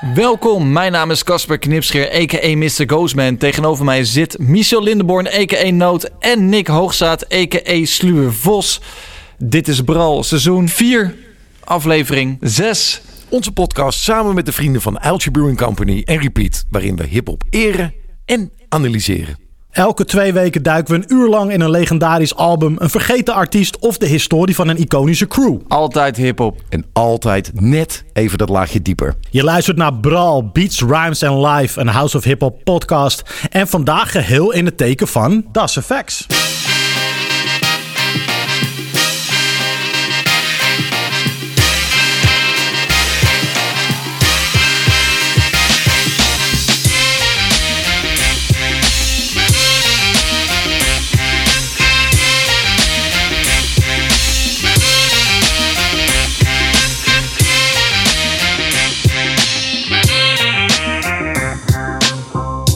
Welkom, mijn naam is Casper Knipscheer, a.k.a. Mr. Ghostman. Tegenover mij zit Michel Lindenborn, a.k.a. Noot en Nick Hoogzaat, a.k.a. Sluwe Vos. Dit is Bral, seizoen 4, aflevering 6. Onze podcast samen met de vrienden van Uiltje Brewing Company en Repeat, waarin we hip-hop eren en analyseren. Elke twee weken duiken we een uur lang in een legendarisch album, een vergeten artiest of de historie van een iconische crew. Altijd hip-hop. En altijd net even dat laagje dieper. Je luistert naar Brawl, Beats, Rhymes and Live, een House of Hip Hop podcast. En vandaag geheel in het teken van Das Effects.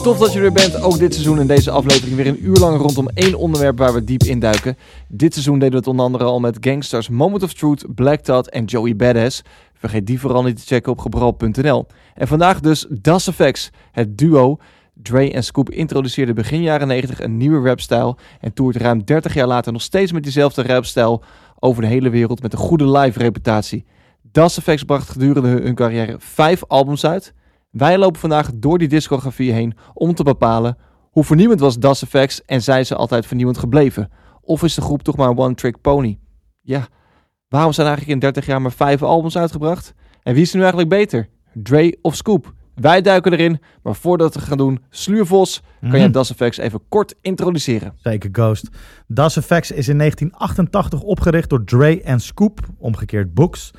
Tof dat je er bent, ook dit seizoen in deze aflevering weer een uur lang rondom één onderwerp waar we diep induiken. Dit seizoen deden we het onder andere al met Gangsters, Moment of Truth, Black Thought en Joey Badass. Vergeet die vooral niet te checken op gebral.nl. En vandaag dus Das Effects, het duo. Dre en Scoop introduceerden begin jaren 90 een nieuwe rapstijl en toert ruim 30 jaar later nog steeds met diezelfde rapstijl over de hele wereld met een goede live reputatie. Das Effects bracht gedurende hun carrière vijf albums uit. Wij lopen vandaag door die discografie heen om te bepalen hoe vernieuwend was Das Effects en zijn ze altijd vernieuwend gebleven? Of is de groep toch maar een one-trick pony? Ja, waarom zijn eigenlijk in 30 jaar maar vijf albums uitgebracht? En wie is er nu eigenlijk beter? Dre of Scoop? Wij duiken erin, maar voordat we gaan doen, Sluurvos, kan Mhm. jij Das Effects even kort introduceren? Zeker Ghost. Das Effects is in 1988 opgericht door Dre en Scoop, omgekeerd Books.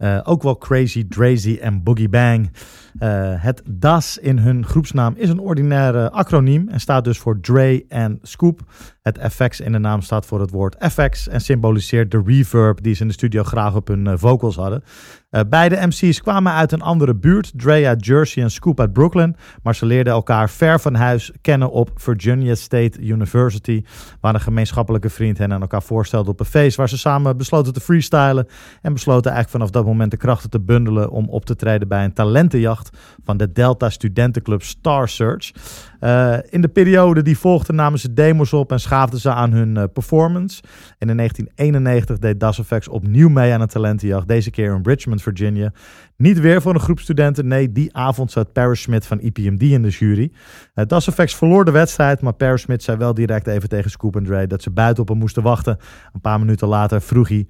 Eh, ook wel Crazy, Drazy en Boogie Bang. Eh, het DAS in hun groepsnaam is een ordinaire acroniem en staat dus voor Dre en Scoop. Het FX in de naam staat voor het woord FX en symboliseert de reverb die ze in de studio graag op hun eh, vocals hadden. Eh, beide MC's kwamen uit een andere buurt, Dre uit Jersey en Scoop uit Brooklyn, maar ze leerden elkaar ver van huis kennen op Virginia State University, waar een gemeenschappelijke vriend hen aan elkaar voorstelde op een feest, waar ze samen besloten te freestylen en besloten eigenlijk vanaf dat moment de krachten te bundelen om op te treden bij een talentenjacht van de Delta Studentenclub Star Search. Eh, in de periode die volgde namen ze demos op en schaafden ze aan hun eh, performance. En in 1991 deed Das Effects opnieuw mee aan een talentenjacht, deze keer in Richmond, Virginia. Niet weer voor een groep studenten, nee, die avond zat Paris Smith van EPMD in de jury. Uh, Effects verloor de wedstrijd, maar Paris Smith zei wel direct even tegen Scoop en Dre dat ze buiten op hem moesten wachten. Een paar minuten later vroeg hij,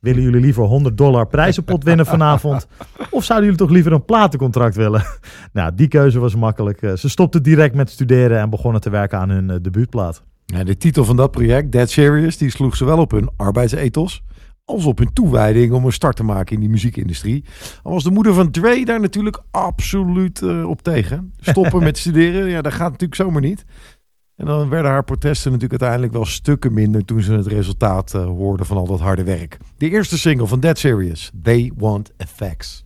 willen jullie liever 100 dollar prijzenpot winnen vanavond? Of zouden jullie toch liever een platencontract willen? nou, die keuze was makkelijk. Eh, Ze stopten direct met studeren en begonnen te werken aan hun eh, debuutplaat. Ja, de titel van dat project, Dead Serious, die sloeg zowel op hun arbeidsethos als op hun toewijding om een start te maken in die muziekindustrie. Al was de moeder van Dre daar natuurlijk absoluut eh, op tegen. Stoppen met studeren, ja, dat gaat natuurlijk zomaar niet. En dan werden haar protesten natuurlijk uiteindelijk wel stukken minder toen ze het resultaat eh, hoorden van al dat harde werk. De eerste single van Dead Serious, They Want Effects.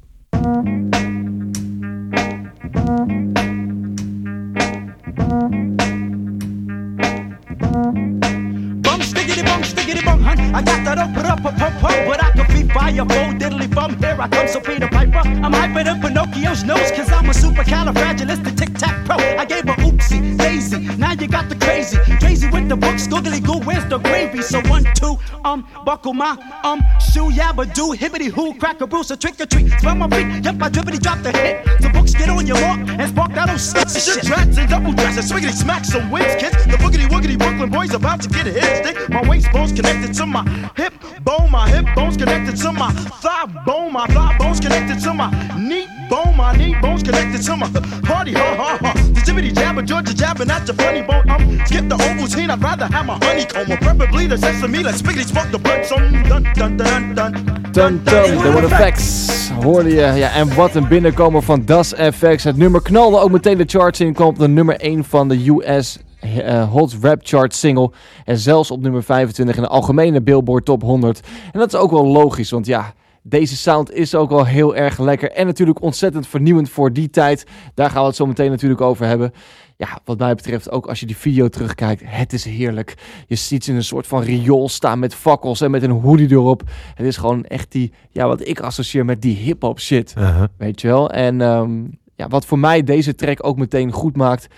Stickity bum stickity bum hun. I got that up up up up up, but I can be fire full diddly bum. Here I come, so Peter Piper. I'm hyper than Pinocchio's nose, cause I'm a supercalifragilistic tic tac pro. I gave her oopsie, daisy. Now you got the crazy. Crazy with the books, googly goo, where's the gravy? So one, two, um, buckle my um shoe, yabba do, hibbity hoo, crack a a trick or treat. Spell my feet, yep, I drippity drop the hit. The books get on your mark and spark that old shit. Shit, drats and double dresses, swiggity smack some wins, kids. The boogity woogity Brooklyn boys about to get a hit stick. My waist bones connected to my hip bone, my hip bones connected to my thigh bone, my thigh bones connected to my knee bone, my knee bones connected to my party, ha ha ha. The jibbity jabber, Georgia jabbing at your funny bone. Um, skip the Ovaltine, I'd rather have my honeycomb, or preferably the sesame, like spiggity spark the bird. So dun dun dun dun. Dun, dun, The Effects hoorde je. Ja, en wat een binnenkomer van Das FX. Het nummer knalde ook meteen de charts in. Kwam op de nummer 1 van de US eh, Hot Rap Chart single. En zelfs op nummer 25 in de algemene Billboard Top 100. En dat is ook wel logisch, want ja, Deze sound is ook wel heel erg lekker. En natuurlijk ontzettend vernieuwend voor die tijd. Daar gaan we het zo meteen natuurlijk over hebben. Ja, wat mij betreft, ook als je die video terugkijkt, het is heerlijk. Je ziet ze in een soort van riool staan met fakkels en met een hoodie erop. Het is gewoon echt die, ja, wat ik associeer met die hip-hop shit. Uh-huh. Weet je wel? En ehm, ja, wat voor mij deze track ook meteen goed maakt,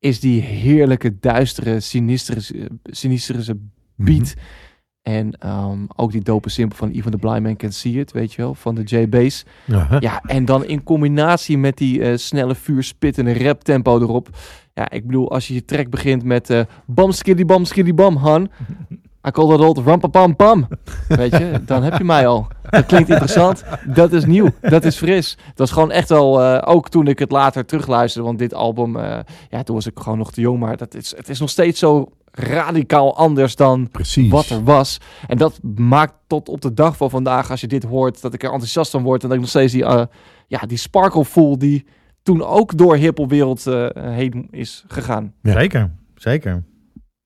is die heerlijke, duistere, sinistere, sinistere beat. En ehm, ook die dope simpel van Even the Blind Man Can See It, weet je wel, van de J-Bass. Uh-huh. Ja, en dan in combinatie met die eh, snelle vuurspittende rap tempo erop. Ja, ik bedoel, als je je track begint met eh bam skiddy bam skiddy bam, han. I call that old rampapam pam. Weet je, dan heb je mij al. Dat klinkt interessant. Dat is nieuw. Dat is fris. Dat was gewoon echt wel, eh, ook toen ik het later terugluisterde, want dit album, eh, ja, toen was ik gewoon nog te jong, maar dat is, het is nog steeds zo radicaal anders dan Precies. wat er was. En dat maakt tot op de dag van vandaag, als je dit hoort, dat ik er enthousiast van word en dat ik nog steeds die, eh, ja, die sparkle voel die toen ook door hiphopwereld eh heen is gegaan. Ja. Zeker, zeker.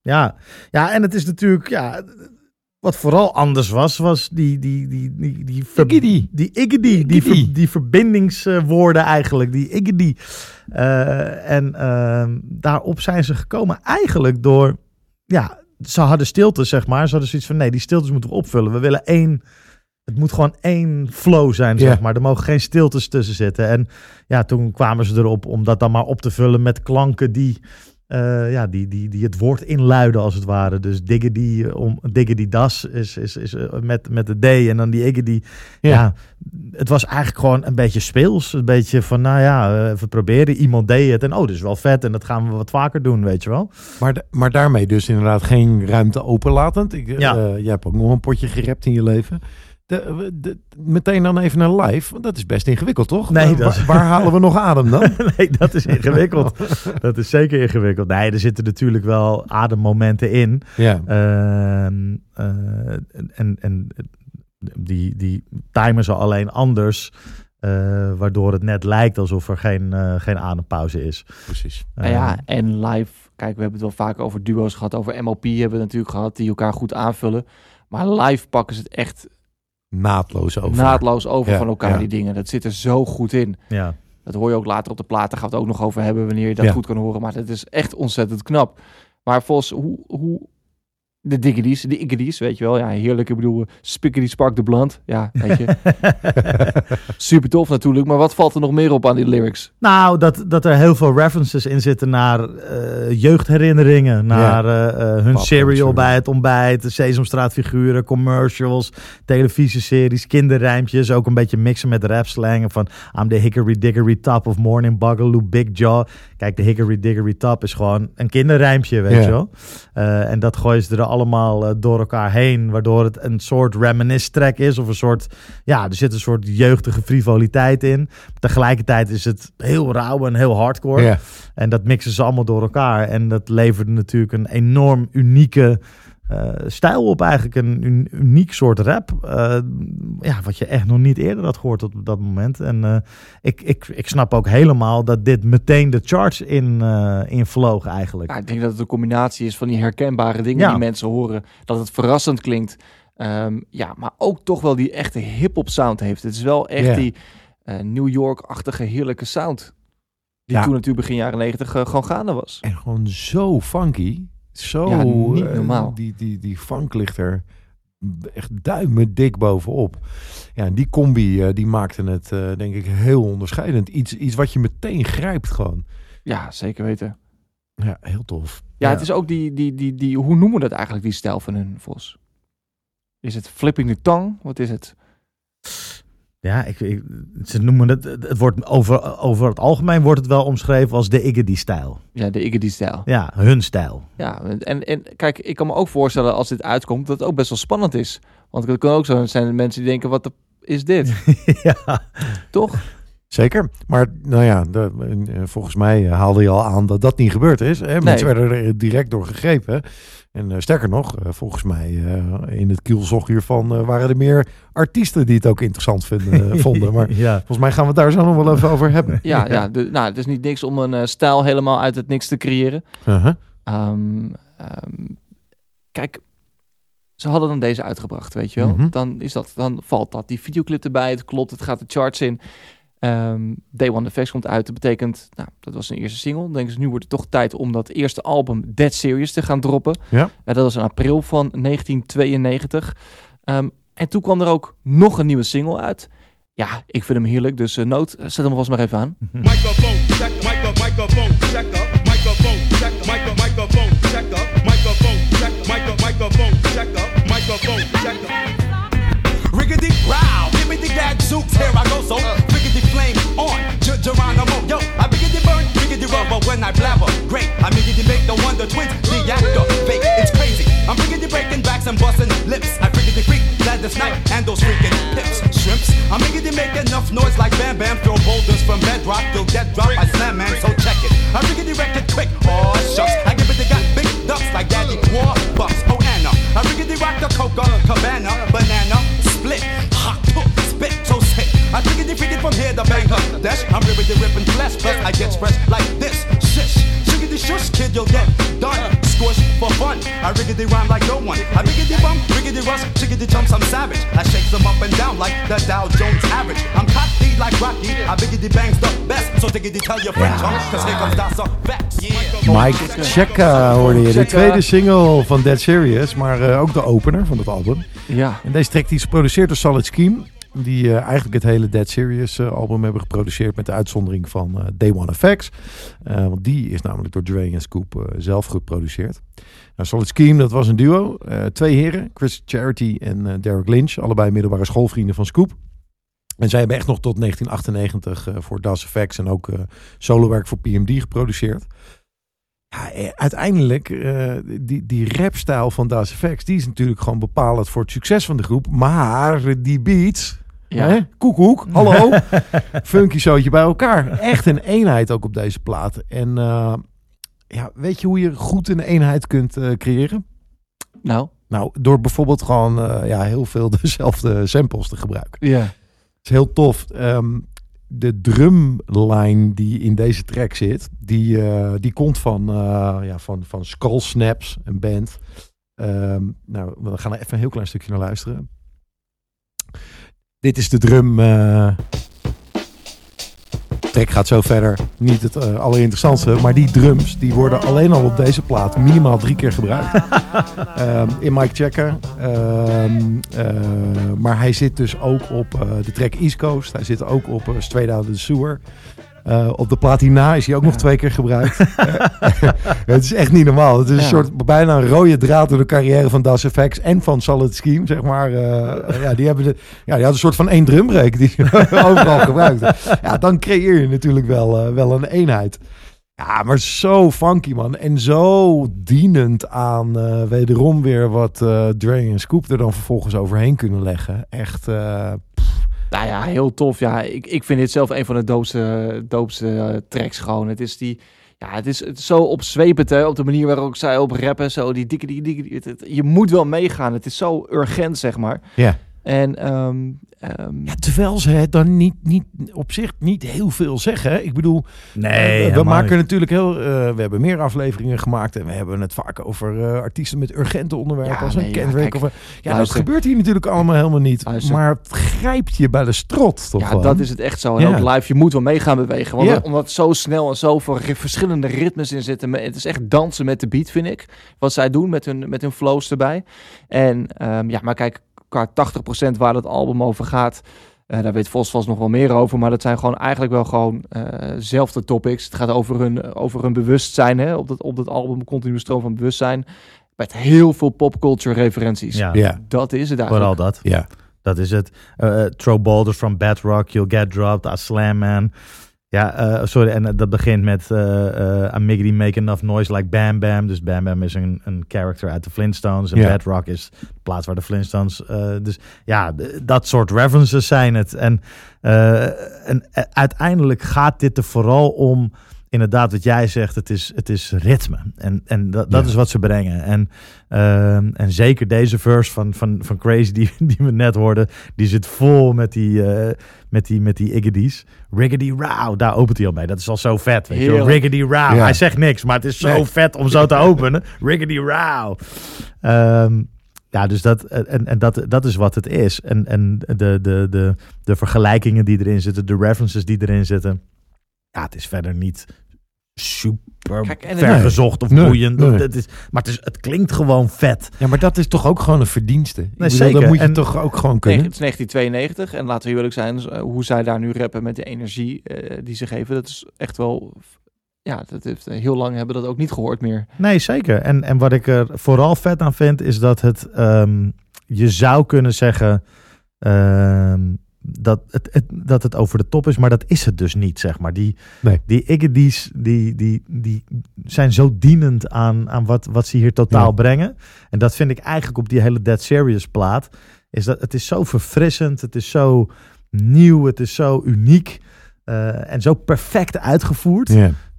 Ja. ja, en het is natuurlijk, ja, wat vooral anders was, was die, die, die, die, die, ver- Iggedy. die iggedy, die, Iggedy. ver- die verbindingswoorden eigenlijk, die iggedy. Eh, en ehm, daarop zijn ze gekomen eigenlijk door, ja, ze hadden stilte, zeg maar. Ze hadden zoiets van, nee, die stiltes moeten we opvullen. We willen één, het moet gewoon één flow zijn, zeg maar. Er mogen geen stiltes tussen zitten. En ja, toen kwamen ze erop om dat dan maar op te vullen met klanken die, eh, ja, die, die, die het woord inluiden, als het ware. Dus diggedy, eh, om, das is, is, is eh, met, met de D en dan die iggedy. Ja. Ja. het was eigenlijk gewoon een beetje speels. Een beetje van, nou ja, we proberen, iemand deed het. En oh, dat is wel vet en dat gaan we wat vaker doen, weet je wel. Maar, maar daarmee dus inderdaad geen ruimte openlatend. Ik, Ja. jij hebt ook nog een potje gerept in je leven. De, de- meteen dan even naar live. Want dat is best ingewikkeld, toch? Nee, Waar- dat is- waar, halen we nog adem dan? nee, dat is ingewikkeld. dat is zeker ingewikkeld. Nee, er zitten natuurlijk wel ademmomenten in. ja. Ehm, eh, en, en die, die timen ze alleen anders. eh, waardoor het net lijkt alsof er geen, eh, geen adempauze is. precies. Nou ja, en live, kijk, we hebben het wel vaak over duo's gehad, over MLP hebben we het natuurlijk gehad, die elkaar goed aanvullen. Maar live pakken ze het echt Naadloos over. naadloos over Ja, van elkaar, ja. die dingen. Dat zit er zo goed in. ja. Dat hoor je ook later op de plaat. Daar gaan we het ook nog over hebben wanneer je dat Ja. goed kan horen. Maar dat is echt ontzettend knap. Maar Vos, hoe, hoe de diggities, de iggities, weet je wel. Ja, heerlijk. Ik bedoel, Spickety Spark de Blunt. Ja, weet je. Super tof natuurlijk. Maar wat valt er nog meer op aan die lyrics? Nou, dat, dat er heel veel references in zitten naar eh, jeugdherinneringen. Naar eh, eh, hun Papa, cereal sorry. bij het ontbijt, de Sesamstraatfiguren, commercials, televisieseries, kinderrijmpjes. Ook een beetje mixen met rapslangen van I'm the hickory dickory top of morning bugaloo big jaw. Kijk, de hickory dickory top is gewoon een kinderrijmpje, weet Ja. je wel. Eh, en dat gooien ze er allemaal eh, door elkaar heen, waardoor het een soort reminisce track is. Of een soort, ja, er zit een soort jeugdige frivoliteit in. Tegelijkertijd is het heel rauw en heel hardcore. En dat mixen ze allemaal door elkaar. En dat leverde natuurlijk een enorm unieke eh, stijl op. Eigenlijk een un- uniek soort rap. Eh, ja, wat je echt nog niet eerder had gehoord op dat moment. En eh, ik, ik, ik snap ook helemaal dat dit meteen de charts in, eh invloog eigenlijk. Ja, ik denk dat het een combinatie is van die herkenbare dingen Ja. die mensen horen. Dat het verrassend klinkt. Ehm, ja, maar ook toch wel die echte hip-hop sound heeft. Het is wel echt die eh, New York-achtige heerlijke sound. Die Ja. toen natuurlijk begin jaren negentig gewoon gaande was. En gewoon zo funky. Zo, Ja, niet eh, normaal. die, die, die funk ligt er echt duimen dik bovenop. Ja, en die combi, eh, die maakte het eh, denk ik heel onderscheidend. Iets, iets wat je meteen grijpt gewoon. Ja, zeker weten. Ja, heel tof. Ja, Ja. het is ook die, die, die, die, hoe noemen we dat eigenlijk, die stijl van hun, Vos? Is het flipping the tongue? Wat is het? Ja, ik, ik- ze noemen het, het wordt over, over het algemeen wordt het wel omschreven als de Iggy-stijl. Ja, de Iggy-stijl. Ja, hun stijl. Ja, en, en kijk, ik kan me ook voorstellen als dit uitkomt, dat het ook best wel spannend is. Want het kan ook zo zijn dat mensen die denken, wat de, is dit? ja. Toch? Zeker. Maar nou ja, de, eh, volgens mij haalde je al aan dat dat niet gebeurd is. Hè? Mensen werden er direct door gegrepen. En eh, sterker nog, eh, volgens mij eh, in het kielzog hiervan waren er meer artiesten die het ook interessant vinden, vonden. Maar ja. volgens mij gaan we het daar zo nog wel even over hebben. Ja, ja. de- nou, het is niet niks om een stijl helemaal uit het niks te creëren. Uh-huh. Ehm, ehm, kijk, ze hadden dan deze uitgebracht, weet je wel. Mhm. Dan, is dat, dan valt dat. Die videoclip erbij, het klopt, het gaat de charts in. Ehm Day One Effects komt uit. Dat betekent, nou, dat was een eerste single. Dan denken ze, nu wordt het toch tijd om dat eerste album Dead Serious te gaan droppen. Ja. dat was in april van 1992. Ehm, en toen kwam er ook nog een nieuwe single uit. Ja, ik vind hem heerlijk, dus eh, Noot, zet hem vast maar even aan. Microphone check, micro, microphone check up, microphone check, micro, microphone check up, microphone check, micro, microphone check up, microphone check up. Riggedy row, give me the gadzooks, here I go, so. Riggedy flame on, Ger- Geronimo, yo, I biggity burn, riggedy rubber when I blabber, great, I biggity make the wonder twins, the actor, fake, it's crazy, I'm riggedy breaking backs and busting lips, I riggedy freak, Gladys Knight, and those freaking pips, shrimps, I'm riggedy make enough noise like Bam Bam, throw boulders from bedrock, you'll get dropped by Slam Man, so check it, I riggedy wreck it quick, oh shucks, I give it the got big ducks like Daddy War Bucks, oh Anna, I riggedy rock the Coca Cabana, flesh, plus I get fresh like this. Shish, shiggity shush, kid, you'll get done. Squish for fun. I riggedy rhyme like no one. I riggedy bum, riggedy rush, chiggity jumps, I'm savage. I shake them up and down like the Dow Jones average. I'm cocky like Rocky. I biggity bangs the best. So diggity tell your friends, huh? Cause here comes Dasa. Yeah. Mike Checka hoorde je. De tweede single van Dead Serious, maar eh, ook de opener van het album. Ja, En deze track die is geproduceerd door Solid Scheme. Die eh, eigenlijk het hele Dead Serious eh, album hebben geproduceerd met de uitzondering van eh, Day One Effects. Want die is namelijk door Dre en Scoop zelf geproduceerd. Nou, Solid Scheme, dat was een duo. Twee heren, Chris Charity en Derek Lynch. Allebei middelbare schoolvrienden van Scoop. En zij hebben echt nog tot 1998 eh, voor Das Effects en ook solowerk voor PMD geproduceerd. Ja, uiteindelijk, die, die rapstijl van Das Effects, die is natuurlijk gewoon bepalend voor het succes van de groep. Maar die beats, ja. hè? koekoek, hallo, funky zootje bij elkaar. Echt een eenheid ook op deze plaat. En eh, ja, weet je hoe je goed een eenheid kunt eh, creëren? Nou, Nou, door bijvoorbeeld gewoon eh, ja, heel veel dezelfde samples te gebruiken. ja. Het is heel tof. Ehm, de drumline die in deze track zit, die, die komt van, ja, van, van Skull Snaps, een band. Ehm, nou, we gaan er even een heel klein stukje naar luisteren. Dit is de drum. track gaat zo verder. Niet het eh, allerinteressantste, maar die drums die worden alleen al op deze plaat minimaal drie keer gebruikt. Ehm, in Mike Checker. Ehm, eh, maar hij zit dus ook op de track East Coast. Hij zit ook op uh, Straight Out of the Sewer. Uh, op de plaat hierna is hij ook nog twee keer gebruikt. het is echt niet normaal. Het is een soort bijna een rode draad door de carrière van Das Effects en van Solid Scheme, zeg maar. Uh, ja, die hebben de, ja, die hadden een soort van één drumbreak die ze overal gebruikten. Ja, dan creëer je natuurlijk wel, uh, wel een eenheid. Ja, maar zo funky, man. En zo dienend aan uh, wederom weer wat uh, Dre en Scoop er dan vervolgens overheen kunnen leggen. Echt, uh, Ja, heel tof. Ja, ik, ik vind dit zelf een van de doopste, doopste uh, tracks gewoon. Het is die... Ja, het is, het zo opzwepend, hè, op de manier waarop zei op rappen. Zo, die dikke, die dikke, je moet wel meegaan. Het is zo urgent, zeg maar. Ja. En um, um, ja, terwijl ze het dan niet, niet op zich niet heel veel zeggen. Hè? Ik bedoel, nee, uh, we maken niet. natuurlijk heel. Uh, we hebben meer afleveringen gemaakt en we hebben het vaak over uh, artiesten met urgente onderwerpen ja, als nee, een Kendrick. Ja, of, ja luister, dat gebeurt hier natuurlijk allemaal helemaal niet. Luister. Maar het grijpt je bij de strot. Toch ja, dat is het echt zo. En ja. ook live, je moet wel mee gaan bewegen. Want omdat zo snel en zoveel verschillende ritmes in zitten. Het is echt dansen met de beat, vind ik. Wat zij doen met hun, met hun flows erbij. En um, ja, maar kijk qua 80% waar het album over gaat. Uh, daar weet Vos vast nog wel meer over. Maar dat zijn gewoon eigenlijk wel gewoon uh, topics. Het gaat over hun, over hun bewustzijn. Hè? Op, dat, op dat album continu stroom van bewustzijn. Met heel veel popculture referenties. Ja. ja. Dat is het eigenlijk. Vooral dat. Ja. Dat is het. Uh, throw boulders from Bedrock, You'll Get Dropped, I Slam Man. Ja, uh, sorry, en dat begint met uh, uh, Amigity Make Enough Noise Like Bam Bam. Dus Bam Bam is een, een character uit de Flintstones. En. Bedrock is de plaats waar de Flintstones... dus ja, dat soort references zijn het. En, en uiteindelijk gaat dit er vooral om... Inderdaad, wat jij zegt, het is, het is ritme. En, en dat, dat Ja. is wat ze brengen. En, ehm, en zeker deze verse van, van, van Crazy, die, die we net hoorden, die zit vol met die, eh, met die, met die. Riggedy Row, daar opent hij al mee. Dat is al zo vet. Weet je. Riggedy Row. Ja. Hij zegt niks, maar het is zo Nee. vet om zo te openen. Riggedy Row. Ehm, Ja, dus dat, en, en dat, dat is wat het is. En, en de, de, de, de vergelijkingen die erin zitten, de references die erin zitten. Ja, het is verder niet super Kijk, en het- vergezocht of Nee, boeiend. nee. Het is, maar het, is, het klinkt gewoon vet. Ja, maar dat is toch ook gewoon een verdienste. Bedoel, zeker. Dat moet je En- toch ook gewoon Nee, kunnen. het is 1992 en laten we eerlijk zijn, eh, hoe zij daar nu rappen met de energie eh, die ze geven, dat is echt wel, ja, dat heeft eh, heel lang hebben we dat ook niet gehoord meer. Nee, zeker. En, en wat ik er vooral vet aan vind, is dat het, ehm, je zou kunnen zeggen ehm, dat, het, het, dat het over de top is, maar dat is het dus niet, zeg maar. Die, Nee. die Iggy's, die, die, die zijn zo dienend aan, aan wat, wat ze hier totaal Ja. brengen. En dat vind ik eigenlijk op die hele Dead Serious plaat, is dat het is zo verfrissend, het is zo nieuw, het is zo uniek eh, en zo perfect uitgevoerd.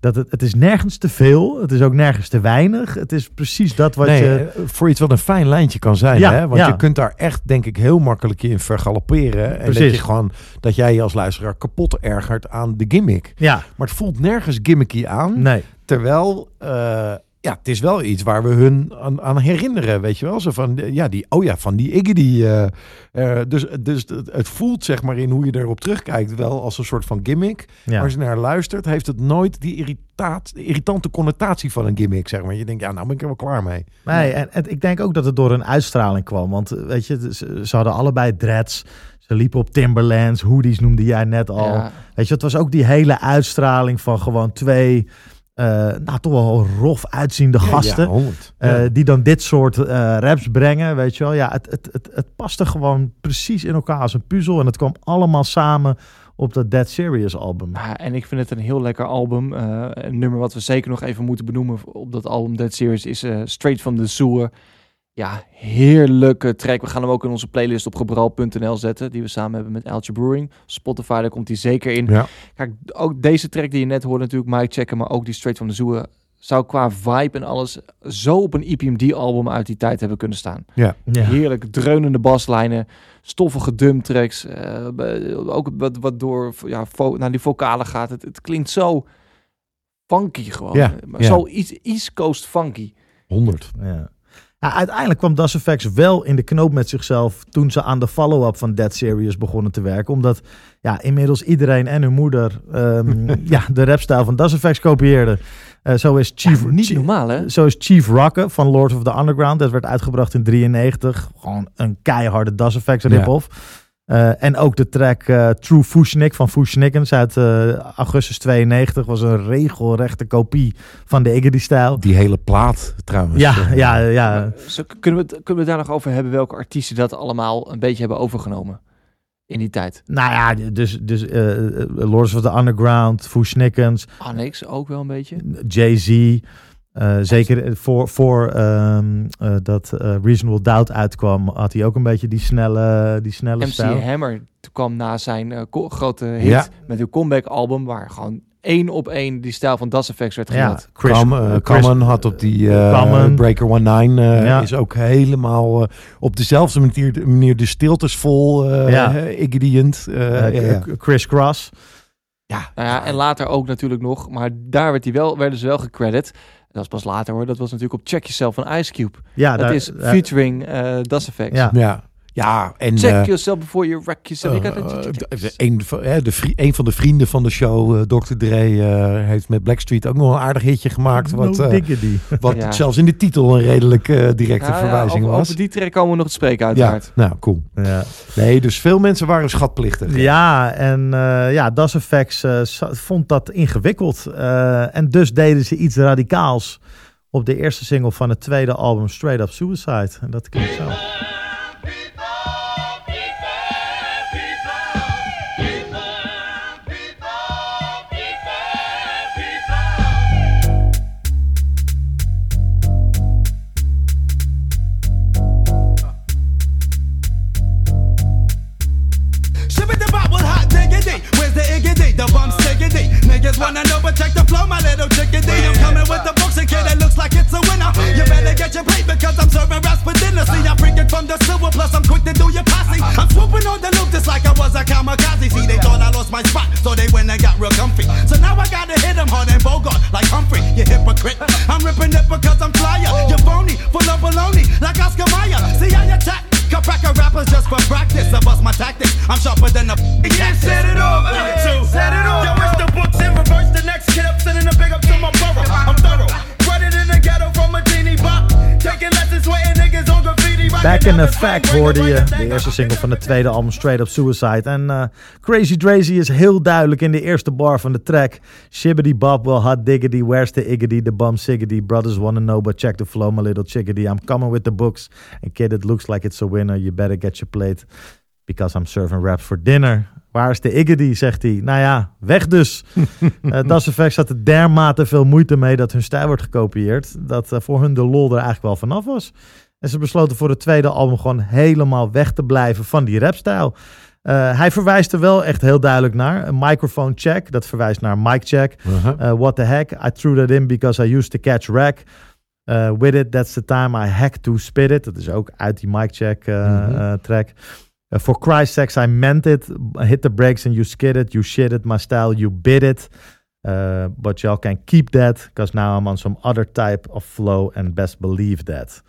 Dat het, het is nergens te veel. Het is ook nergens te weinig. Het is precies dat wat nee, je... eh, voor iets wat een fijn lijntje kan zijn. Ja, hè? Want ja. je kunt daar echt, denk ik, heel makkelijk in vergalopperen. En dat je gewoon, dat jij je als luisteraar kapot ergert aan de gimmick. Ja, Maar het voelt nergens gimmicky aan. nee. Terwijl, eh, ja, het is wel iets waar we hun aan, aan herinneren, weet je wel. Zo van, ja, die, oh ja, van die Iggy. Die, eh, eh, dus dus het, het voelt, zeg maar, in hoe je erop terugkijkt, wel als een soort van gimmick. Ja. Maar als je naar luistert, heeft het nooit die irritaat, irritante connotatie van een gimmick, zeg maar. Je denkt, ja, nou ben ik er wel klaar mee. nee en, en ik denk ook dat het door een uitstraling kwam. Want eh, weet je, ze, ze hadden allebei dreads. Ze liepen op Timberlands. Hoodies noemde jij net al. Ja, Weet je, het was ook die hele uitstraling van gewoon twee... eh, nou, toch wel rof uitziende gasten. Ja, 100. eh, Ja. die dan dit soort eh, raps brengen, weet je wel. Ja, het, het, het, het paste gewoon precies in elkaar als een puzzel. En het kwam allemaal samen op dat Dead Serious album. Ja, en ik vind het een heel lekker album. Eh, een nummer wat we zeker nog even moeten benoemen op dat album Dead Series is eh, Straight from the Sewer. Ja, heerlijke track. We gaan hem ook in onze playlist op gebral.nl zetten, die we samen hebben met Alge Brewing. Spotify, daar komt hij zeker in. Ja. Kijk, ook deze track die je net hoorde natuurlijk, Mike checken, maar ook die Straight from the Sewer zou qua vibe en alles zo op een EPMD-album uit die tijd hebben kunnen staan. Ja. Heerlijk dreunende baslijnen, stoffige dumtracks. eh, be- ook wat, wat door ja, vo- naar die vocalen gaat. Het, het klinkt zo funky gewoon. Ja, ja. Zo East, East Coast funky. 100. Ja. Ja, uiteindelijk kwam Das Effects wel in de knoop met zichzelf toen ze aan de follow-up van Dead Serious begonnen te werken. Omdat ja, inmiddels iedereen en hun moeder ehm, ja, de rapstijl van Das Effects kopieerde. Eh, zo, is Chief, Niet Chief- normaal hè? zo is Chief Rocker van Lord of the Underground. Dat werd uitgebracht in 93. Gewoon een keiharde Das Effects rip-off. Eh, en ook de track eh, True Fushnik van Fushnickens uit eh, augustus 92 was een regelrechte kopie van de Iggy-stijl. Die hele plaat trouwens. Ja, ja, ja. Zo, kunnen, we, het- kunnen we daar nog over hebben welke artiesten dat allemaal een beetje hebben overgenomen in die tijd? Nou ja, dus, dus eh, Lords of the Underground, Fushnickens, Annex ook wel een beetje. Jay-Z. Eh, zeker voor, voor ehm, eh, dat eh, Reasonable Doubt uitkwam, had hij ook een beetje die snelle, die snelle MC stijl. Hammer kwam na zijn grote hit Ja. met een comeback album waar gewoon één op één die stijl van Das Effects werd Ja, gehad. Chris, Kam, Chris- Common had op die eh. Breaker 19 eh Ja. is ook helemaal eh, op dezelfde manier, manier de stiltes vol eh Ja. ingredient. ja, ja. Chris Cross. Ja, Nou ja, en later ook natuurlijk nog, maar daar werd hij wel, werden ze wel gecredit. Dat was pas later hoor, dat was natuurlijk op Check Yourself van Ice Cube. Ja, dat daar- is featuring eh Das Effects. Ja. ja. Ja, en Check eh, yourself before you wreck yourself. eh, Ik had het- eh, een, van, hè, de vri- een van de vrienden van de show, eh, Dr. Dre, eh, heeft met Blackstreet ook nog een aardig hitje gemaakt. Wat, wat Ja. zelfs in de titel een redelijk eh, directe Ja, ja, verwijzing over, was. over die track komen we nog te spreken ja, uiteraard. nou cool. Ja. Nee, dus veel mensen waren schatplichtig. Ja, en eh, ja, Das Effects eh, vond dat ingewikkeld. Eh, en dus deden ze iets radicaals op de eerste single van het tweede album Straight Up Suicide. En dat klinkt zo. Effect hoorde je de eerste single van het tweede album Straight Up Suicide. En eh, Crazy Drazy is heel duidelijk in de eerste bar van de track. Shibbity bop, well hot diggity, where's the iggity, the bum siggity. Brothers wanna know, but check the flow, my little chickadee. I'm coming with the books. And kid, it looks like it's a winner. You better get your plate, because I'm serving raps for dinner. Waar is de iggity, zegt hij. Nou ja, weg dus. uh, Das Effect had er dermate veel moeite mee dat hun stijl wordt gekopieerd. Dat eh, voor hun de lol er eigenlijk wel vanaf was. En ze besloten voor het tweede album gewoon helemaal weg te blijven van die rapstijl. Uh, hij verwijst er wel echt heel duidelijk naar. Een microphone check, dat verwijst naar mic check. Uh-huh. Uh, what the heck, I threw that in because I used to catch rack. Uh, with it, that's the time I hack to spit it. Dat is ook uit die mic check uh, track. For Christ's sakes, I meant it. Hit the brakes and you skid it. You shit it, my style, you bit it. But y'all can keep that, because now I'm on some other type of flow and best believe that.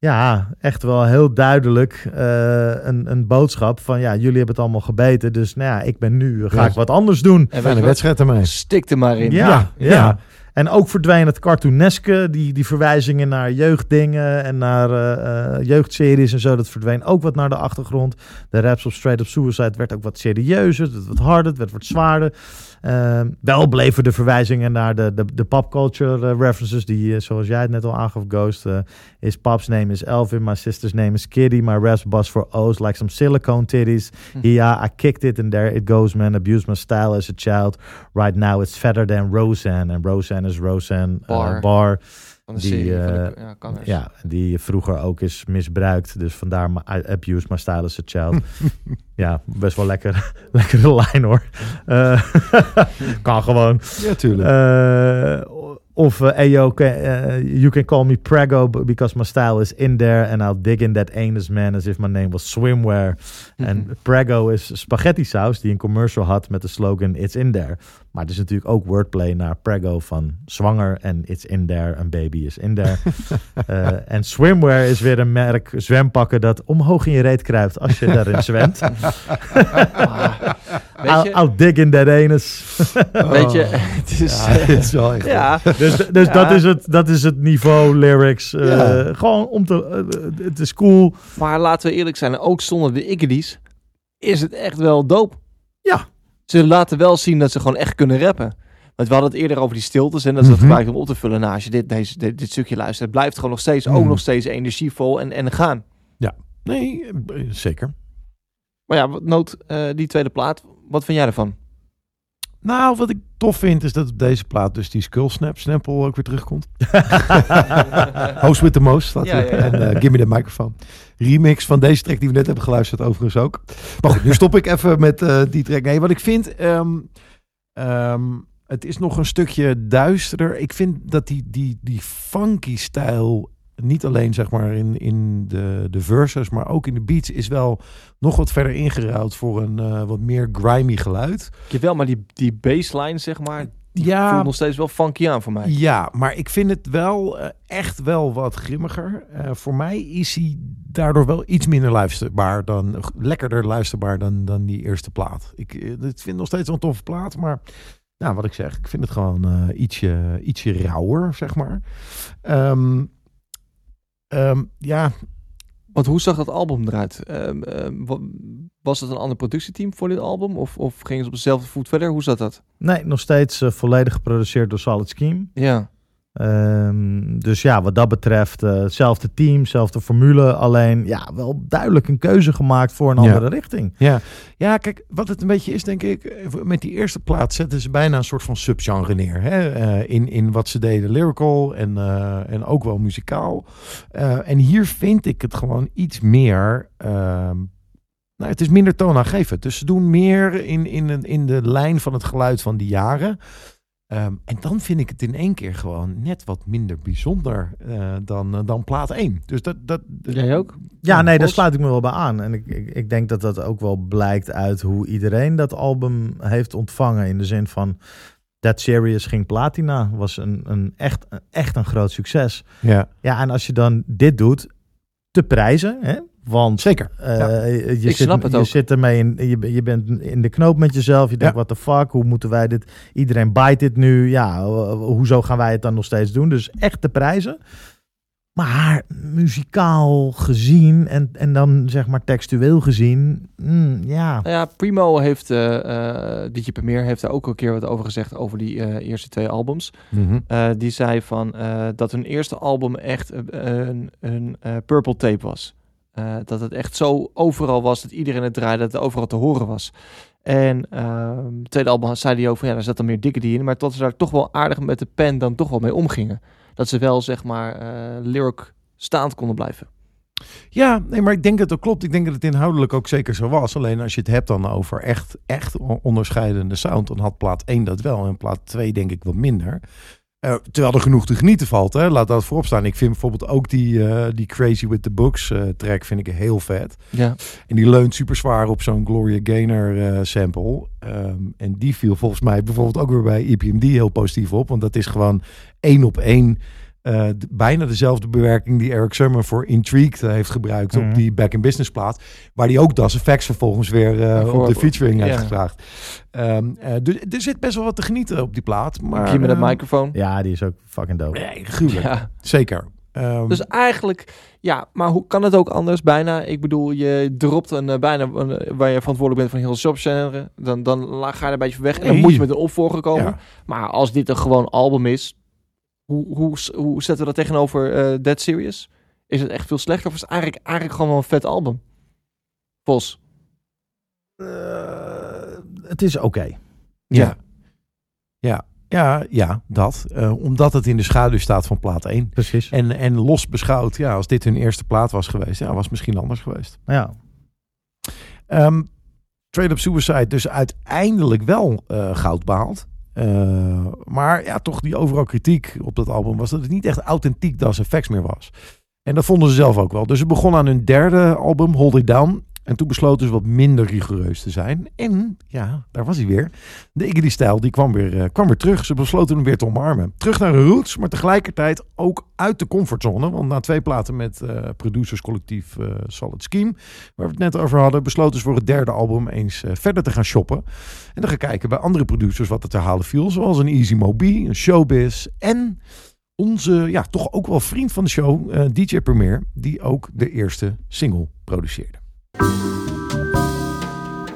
Ja, echt wel heel duidelijk uh, een, een boodschap van ja, jullie hebben het allemaal gebeten, dus nou ja, ik ben nu, ga Ja. ik wat anders doen. En Fijne wat? wedstrijd ermee. Stik er maar in. Ja, Ja, ja. ja. En ook verdween het cartooneske, die, die verwijzingen naar jeugddingen en naar eh, eh, jeugdseries en zo, dat verdween ook wat naar de achtergrond. De raps op Straight Up Suicide werd ook wat serieuzer, het werd wat harder, het werd wat zwaarder. Ehm, wel bleven de verwijzingen naar de, de, de popculture eh, references, die eh, zoals jij het net al aangaf, Ghost. eh his pop's name is Elvin, my sister's name is Kitty, my raps bust for O's like some silicone titties. Yeah, I kicked it and there it goes, man. Abused my style as a child. Right now it's fatter than Roseanne. En Roseanne is Roseanne uh, Bar. Bar. Van de Die, serie. van de, eh, ja, Connors. Ja, die vroeger ook is misbruikt. Dus vandaar my, I abused my style as a child. ja, best wel lekker, lekkere lijn hoor. Eh, kan gewoon. Ja, tuurlijk. Uh, of uh, Ayo, can, uh, you can call me Prego because my style is in there and I'll dig in that anus man as if my name was swimwear. En Prego is spaghetti saus die een commercial had met de slogan It's in there. Maar het is natuurlijk ook wordplay naar Prego van zwanger en It's in there, een baby is in there. Uh, en swimwear is weer een merk zwempakken dat omhoog in je reet kruipt als je daarin zwemt. Weet I'll, je, I'll dig in that anus. weet je, het is... ja, het is wel echt... ja, Dus, dus Ja. dat, is het, dat is het niveau lyrics. eh, Ja. Gewoon om te. eh, het is cool. maar laten we eerlijk zijn, ook zonder de Iggy's is het echt wel dope. Ja. Ze laten wel zien dat ze gewoon echt kunnen rappen. Want we hadden het eerder over die stiltes en dat ze dat Mhm. gebruiken om op te vullen. Nou, als je dit, deze, dit, dit stukje luistert, het blijft gewoon nog steeds, ook Mhm. nog steeds energievol en, en gaan. Nee, eh, zeker. Maar ja, wat noot eh, die tweede plaat, wat vind jij ervan? Nou, wat ik tof vind is dat op deze plaat dus die Skull Snap Snapple ook weer terugkomt. Host with the most staat Ja, ja, ja. En eh, Give me the microphone. Remix van deze track die we net hebben geluisterd overigens ook. Maar goed, nu stop ik even met eh, die track. Nee, wat ik vind... ehm, ehm, het is nog een stukje duisterder. Ik vind dat die, die, die funky stijl... Niet alleen zeg maar in, in de, de verses, maar ook in de beats... is wel nog wat verder ingeruild voor een eh, wat meer grimy geluid. Jawel, maar die, die baseline, zeg maar, die Ja. voelt nog steeds wel funky aan voor mij. Ja, maar ik vind het wel eh, echt wel wat grimmiger. Eh, voor mij is hij daardoor wel iets minder luisterbaar dan lekkerder luisterbaar dan, dan die eerste plaat. Ik, ik vind het nog steeds een toffe plaat, maar nou, wat ik zeg, ik vind het gewoon ietsje, ietsje rauwer, zeg maar. Ehm, ehm, ja, Want hoe zag dat album eruit? Ehm, ehm, wa- was het een ander productieteam voor dit album? Of, of gingen ze op dezelfde voet verder? Hoe zat dat? Nee, nog steeds eh, volledig geproduceerd door Solid Scheme. Ja. Ehm, dus ja, wat dat betreft, eh, hetzelfde team, hetzelfde formule. Alleen ja, wel duidelijk een keuze gemaakt voor een Ja. andere richting. Ja. ja, kijk, wat het een beetje is, denk ik, eh, met die eerste plaat zetten ze bijna een soort van subgenre neer. Hè? eh, in, in wat ze deden, lyrical en, en ook wel muzikaal. En hier vind ik het gewoon iets meer. ehm, nou, het is minder toonaangevend. Dus ze doen meer in, in, in de lijn van het geluid van die jaren. Ehm, en dan vind ik het in één keer gewoon net wat minder bijzonder eh, dan, eh, dan plaat 1. Dus dat, dat, Jij ook? Ja, nee, daar sluit ik me wel bij aan. En ik, ik, ik denk dat dat ook wel blijkt uit hoe iedereen dat album heeft ontvangen. In de zin van That Serious ging platina. Was een, een echt, echt een groot succes. Ja, Ja, en als je dan dit doet, te prijzen. Hè? Want zeker. eh, Ja. je, Ik zit, snap het je ook. zit ermee in, je, je bent in de knoop met jezelf. Je denkt, Ja. what the fuck, hoe moeten wij dit? Iedereen bijt dit nu. Ja, ho- hoezo gaan wij het dan nog steeds doen? Dus echt te prijzen. Maar muzikaal gezien en, en dan zeg maar textueel gezien, mm, ja. Nou ja, Primo heeft, eh eh DJ Premier heeft daar ook een keer wat over gezegd over die eh, eerste twee albums. Mhm. Eh, die zei van eh, dat hun eerste album echt eh, een, een eh, purple tape was. Eh, dat het echt zo overal was, dat iedereen het draaide, dat het overal te horen was. En ehm, tweede album zei hij over, ja, daar zat dan meer dikke die in, maar dat ze daar toch wel aardig met de pen dan toch wel mee omgingen. Dat ze wel, zeg maar, eh lyric staand konden blijven. Ja, nee, maar ik denk dat dat klopt. Ik denk dat het inhoudelijk ook zeker zo was. Alleen als je het hebt dan over echt, echt onderscheidende sound, dan had plaat 1 dat wel en plaat 2 denk ik wat minder. Eh, terwijl er genoeg te genieten valt, hè? laat dat voorop staan. Ik vind bijvoorbeeld ook die, eh, die Crazy with the Books eh, track vind ik heel vet. Ja, En die leunt super zwaar op zo'n Gloria Gaynor sample. Ehm, en die viel volgens mij bijvoorbeeld ook weer bij EPMD heel positief op. Want dat is gewoon één op één. Eh, bijna dezelfde bewerking die Eric Summer voor Intrigued eh, heeft gebruikt Mhm. op die Back in Business plaat. Waar die ook Das Effects vervolgens weer eh, Voor- op de featuring heeft gevraagd. Ehm, eh, dus er zit best wel wat te genieten op die plaat. Maar, Give me dat eh, microfoon. ja, die is ook fucking dope. Nee, gruwelijk. Ja. Zeker. Ehm, Dus eigenlijk, ja, maar hoe kan het ook anders? Bijna, ik bedoel, je dropt een bijna een, waar je verantwoordelijk bent van heel shopgenre, dan, dan ga je er een beetje weg en dan Nee. moet je met een opvolger komen. ja. Maar als dit een gewoon album is, hoe, hoe, hoe zetten we dat tegenover eh Dead Serious? Is het echt veel slechter of is het eigenlijk, eigenlijk gewoon wel een vet album? Vos. Eh, het is oké. Ja. Ja, ja, ja dat. Eh, omdat het in de schaduw staat van plaat 1. Precies. En, en los beschouwd, ja, als dit hun eerste plaat was geweest, ja, was het misschien anders geweest. Ja. Ehm Trade Up Suicide dus uiteindelijk wel goud behaald. Eh, maar ja, toch die overal kritiek op dat album was dat het niet echt authentiek Das Effects meer was. En dat vonden ze zelf ook wel. Dus ze begonnen aan hun derde album, Hold It Down. En toen besloten ze wat minder rigoureus te zijn. En ja, daar was hij weer. De Iggy-stijl die kwam weer, eh, kwam weer terug. Ze besloten hem weer te omarmen. Terug naar de roots, maar tegelijkertijd ook uit de comfortzone. Want na twee platen met eh producerscollectief eh, Solid Scheme, waar we het net over hadden, besloten ze voor het derde album eens verder te gaan shoppen. En dan gaan kijken bij andere producers wat er te halen viel. Zoals een Easy Mobi, een Showbiz en onze, ja, toch ook wel vriend van de show, DJ Premier, die ook de eerste single produceerde.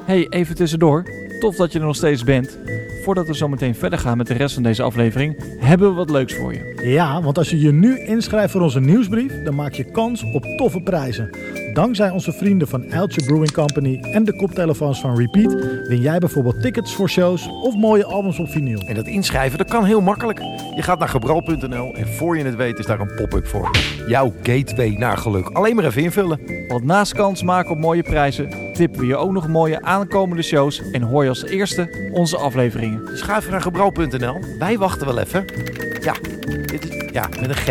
Hey, even tussendoor. Tof dat je er nog steeds bent. Voordat we zo meteen verder gaan met de rest van deze aflevering, hebben we wat leuks voor je. Ja, want als je je nu inschrijft voor onze nieuwsbrief, dan maak je kans op toffe prijzen. Dankzij onze vrienden van Eltje Brewing Company en de koptelefoons van Repeat win jij bijvoorbeeld tickets voor shows of mooie albums op vinyl. En dat inschrijven, dat kan heel makkelijk. Je gaat naar gebral.nl en voor je het weet is daar een pop-up voor. Jouw gateway naar geluk. Alleen maar even invullen. Want naast kans maken op mooie prijzen, tippen we je ook nog mooie aankomende shows en hoor je als eerste onze afleveringen. Dus ga even naar gebral.nl. Wij wachten wel even. Ja, dit is, ja, met een G.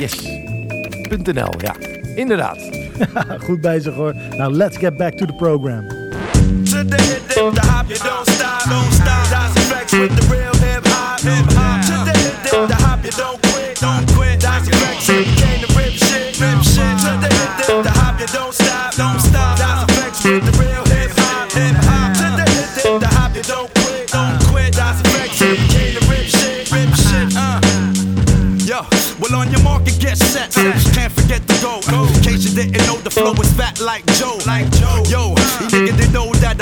Yes. .nl, ja. Inderdaad. Goed bezig hoor. Nou, let's get back to the program. To the hit, dip, the hop, you don't stop, don't stop. That's effects with the real hip hop, hip hop. To the hit, dip, the hop, you don't quit, don't quit. That's effects, it came to rip shit, rip shit. To the hit, dip, the hop, you don't stop, don't stop. That's effects with the real hip hop, hip hop. To the hit, dip, the hop, you don't quit, don't quit. That's effects, it came to rip shit, rip shit. Uh. Yo, well on your market, get set. Can't forget the go. In case you didn't know, the flow is fat like Joe. Like Joe. Yo,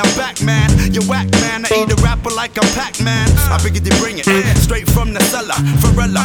I'm back, man. You whack, man. I eat a rapper like a Pac-Man. I figured they bring it straight from the cellar. Varela,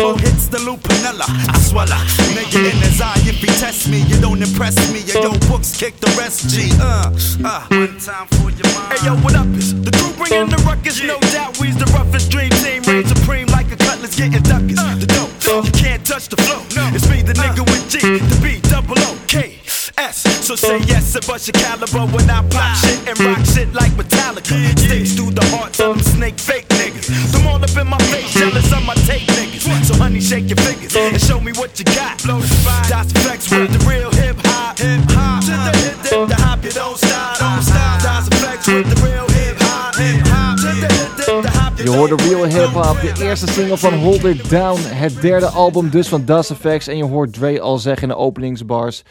more hits than Lupinella. I swallow. Nigga in his eye, if he test me, you don't impress me. Yo, yo, books kick the rest, G. Uh, uh. One time for your mind. Hey, yo, what up? Is the crew bringing the ruckus? No doubt, we's the roughest dream team. Reign supreme like a cutlass getting duckers. The dope, you can't touch the flow. It's me, the nigga with G, the B, double O, K, SS. So say yes and bust your caliber when I pop shit and rock shit like Metallica. Sticks through the heart, tell them snake fake niggas. Them all up in my face, jealous on my tape niggas. So honey, shake your fingers and show me what you got. Blow the spot, dots flex with the real hip hop. Hip hop, to the hip, dip, the hop, you don't stop, don't stop. Dots flex with the real hip hop. Hip hop, to the hip, dip, the hop. Je hoorde Real Hip Hop, de eerste single van Hold It Down, het derde album dus van Das Effects. En je hoort Dre al zeggen in de openingsbars...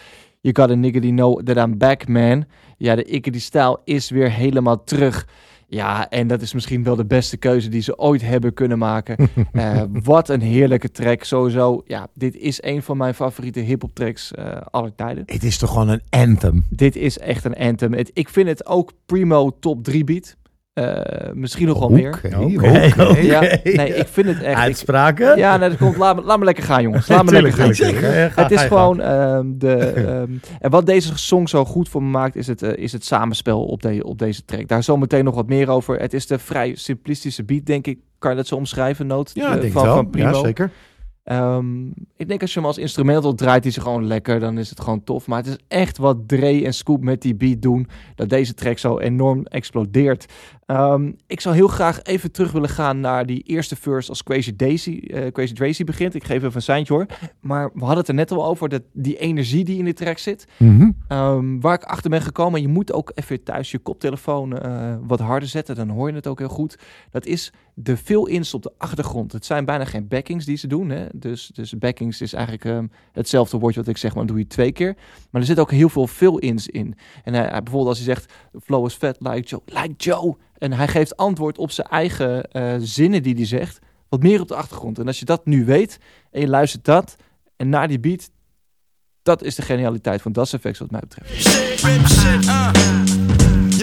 You got a nigga die know that I'm back, man. Ja, de ikke die stijl is weer helemaal terug. Ja, en dat is misschien wel de beste keuze die ze ooit hebben kunnen maken. Eh, wat een heerlijke track. Sowieso, ja, dit is een van mijn favoriete hip-hop tracks eh aller tijden. Het is toch gewoon een anthem. Dit is echt een anthem. Het, ik vind het ook primo top 3 beat. Eh, misschien nog wel meer. Ja, nee, ik vind het echt. ik- Uitspraken? ja, nee, dat komt. Laat me, laat me lekker gaan, jongens. Laat me lekker gaan. Het is gewoon ehm, de. ehm, en wat deze song zo goed voor me maakt, is het, eh, is het samenspel op, de, op deze track. Daar zometeen nog wat meer over. Het is de vrij simplistische beat, denk ik. Kan je dat zo omschrijven, Noot? Ja, Eh, ik denk van, wel. van Primo. Ja, zeker. Ehm, ik denk als je hem als instrumental draait, is hij gewoon lekker. Dan is het gewoon tof. Maar het is echt wat Dre en Scoop met die beat doen. Dat deze track zo enorm explodeert. Ehm, ik zou heel graag even terug willen gaan naar die eerste verse als Crazy Daisy, eh, Crazy Tracy begint. Ik geef even een seintje hoor. Maar we hadden het er net al over, dat, die energie die in die track zit. Mhm. Ehm, waar ik achter ben gekomen, en je moet ook even thuis je koptelefoon eh, wat harder zetten, dan hoor je het ook heel goed. Dat is de fill-ins op de achtergrond. Het zijn bijna geen backings die ze doen. Hè? Dus, dus backings is eigenlijk ehm, hetzelfde woordje wat ik zeg, maar doe je twee keer. Maar er zit ook heel veel fill-ins in. En hij, hij- bijvoorbeeld als hij zegt, "The flow is fat like Joe, like Joe. En hij geeft antwoord op zijn eigen eh, zinnen die hij zegt, wat meer op de achtergrond. En als je dat nu weet en je luistert dat en naar die beat, dat is de genialiteit van Das Effects wat mij betreft.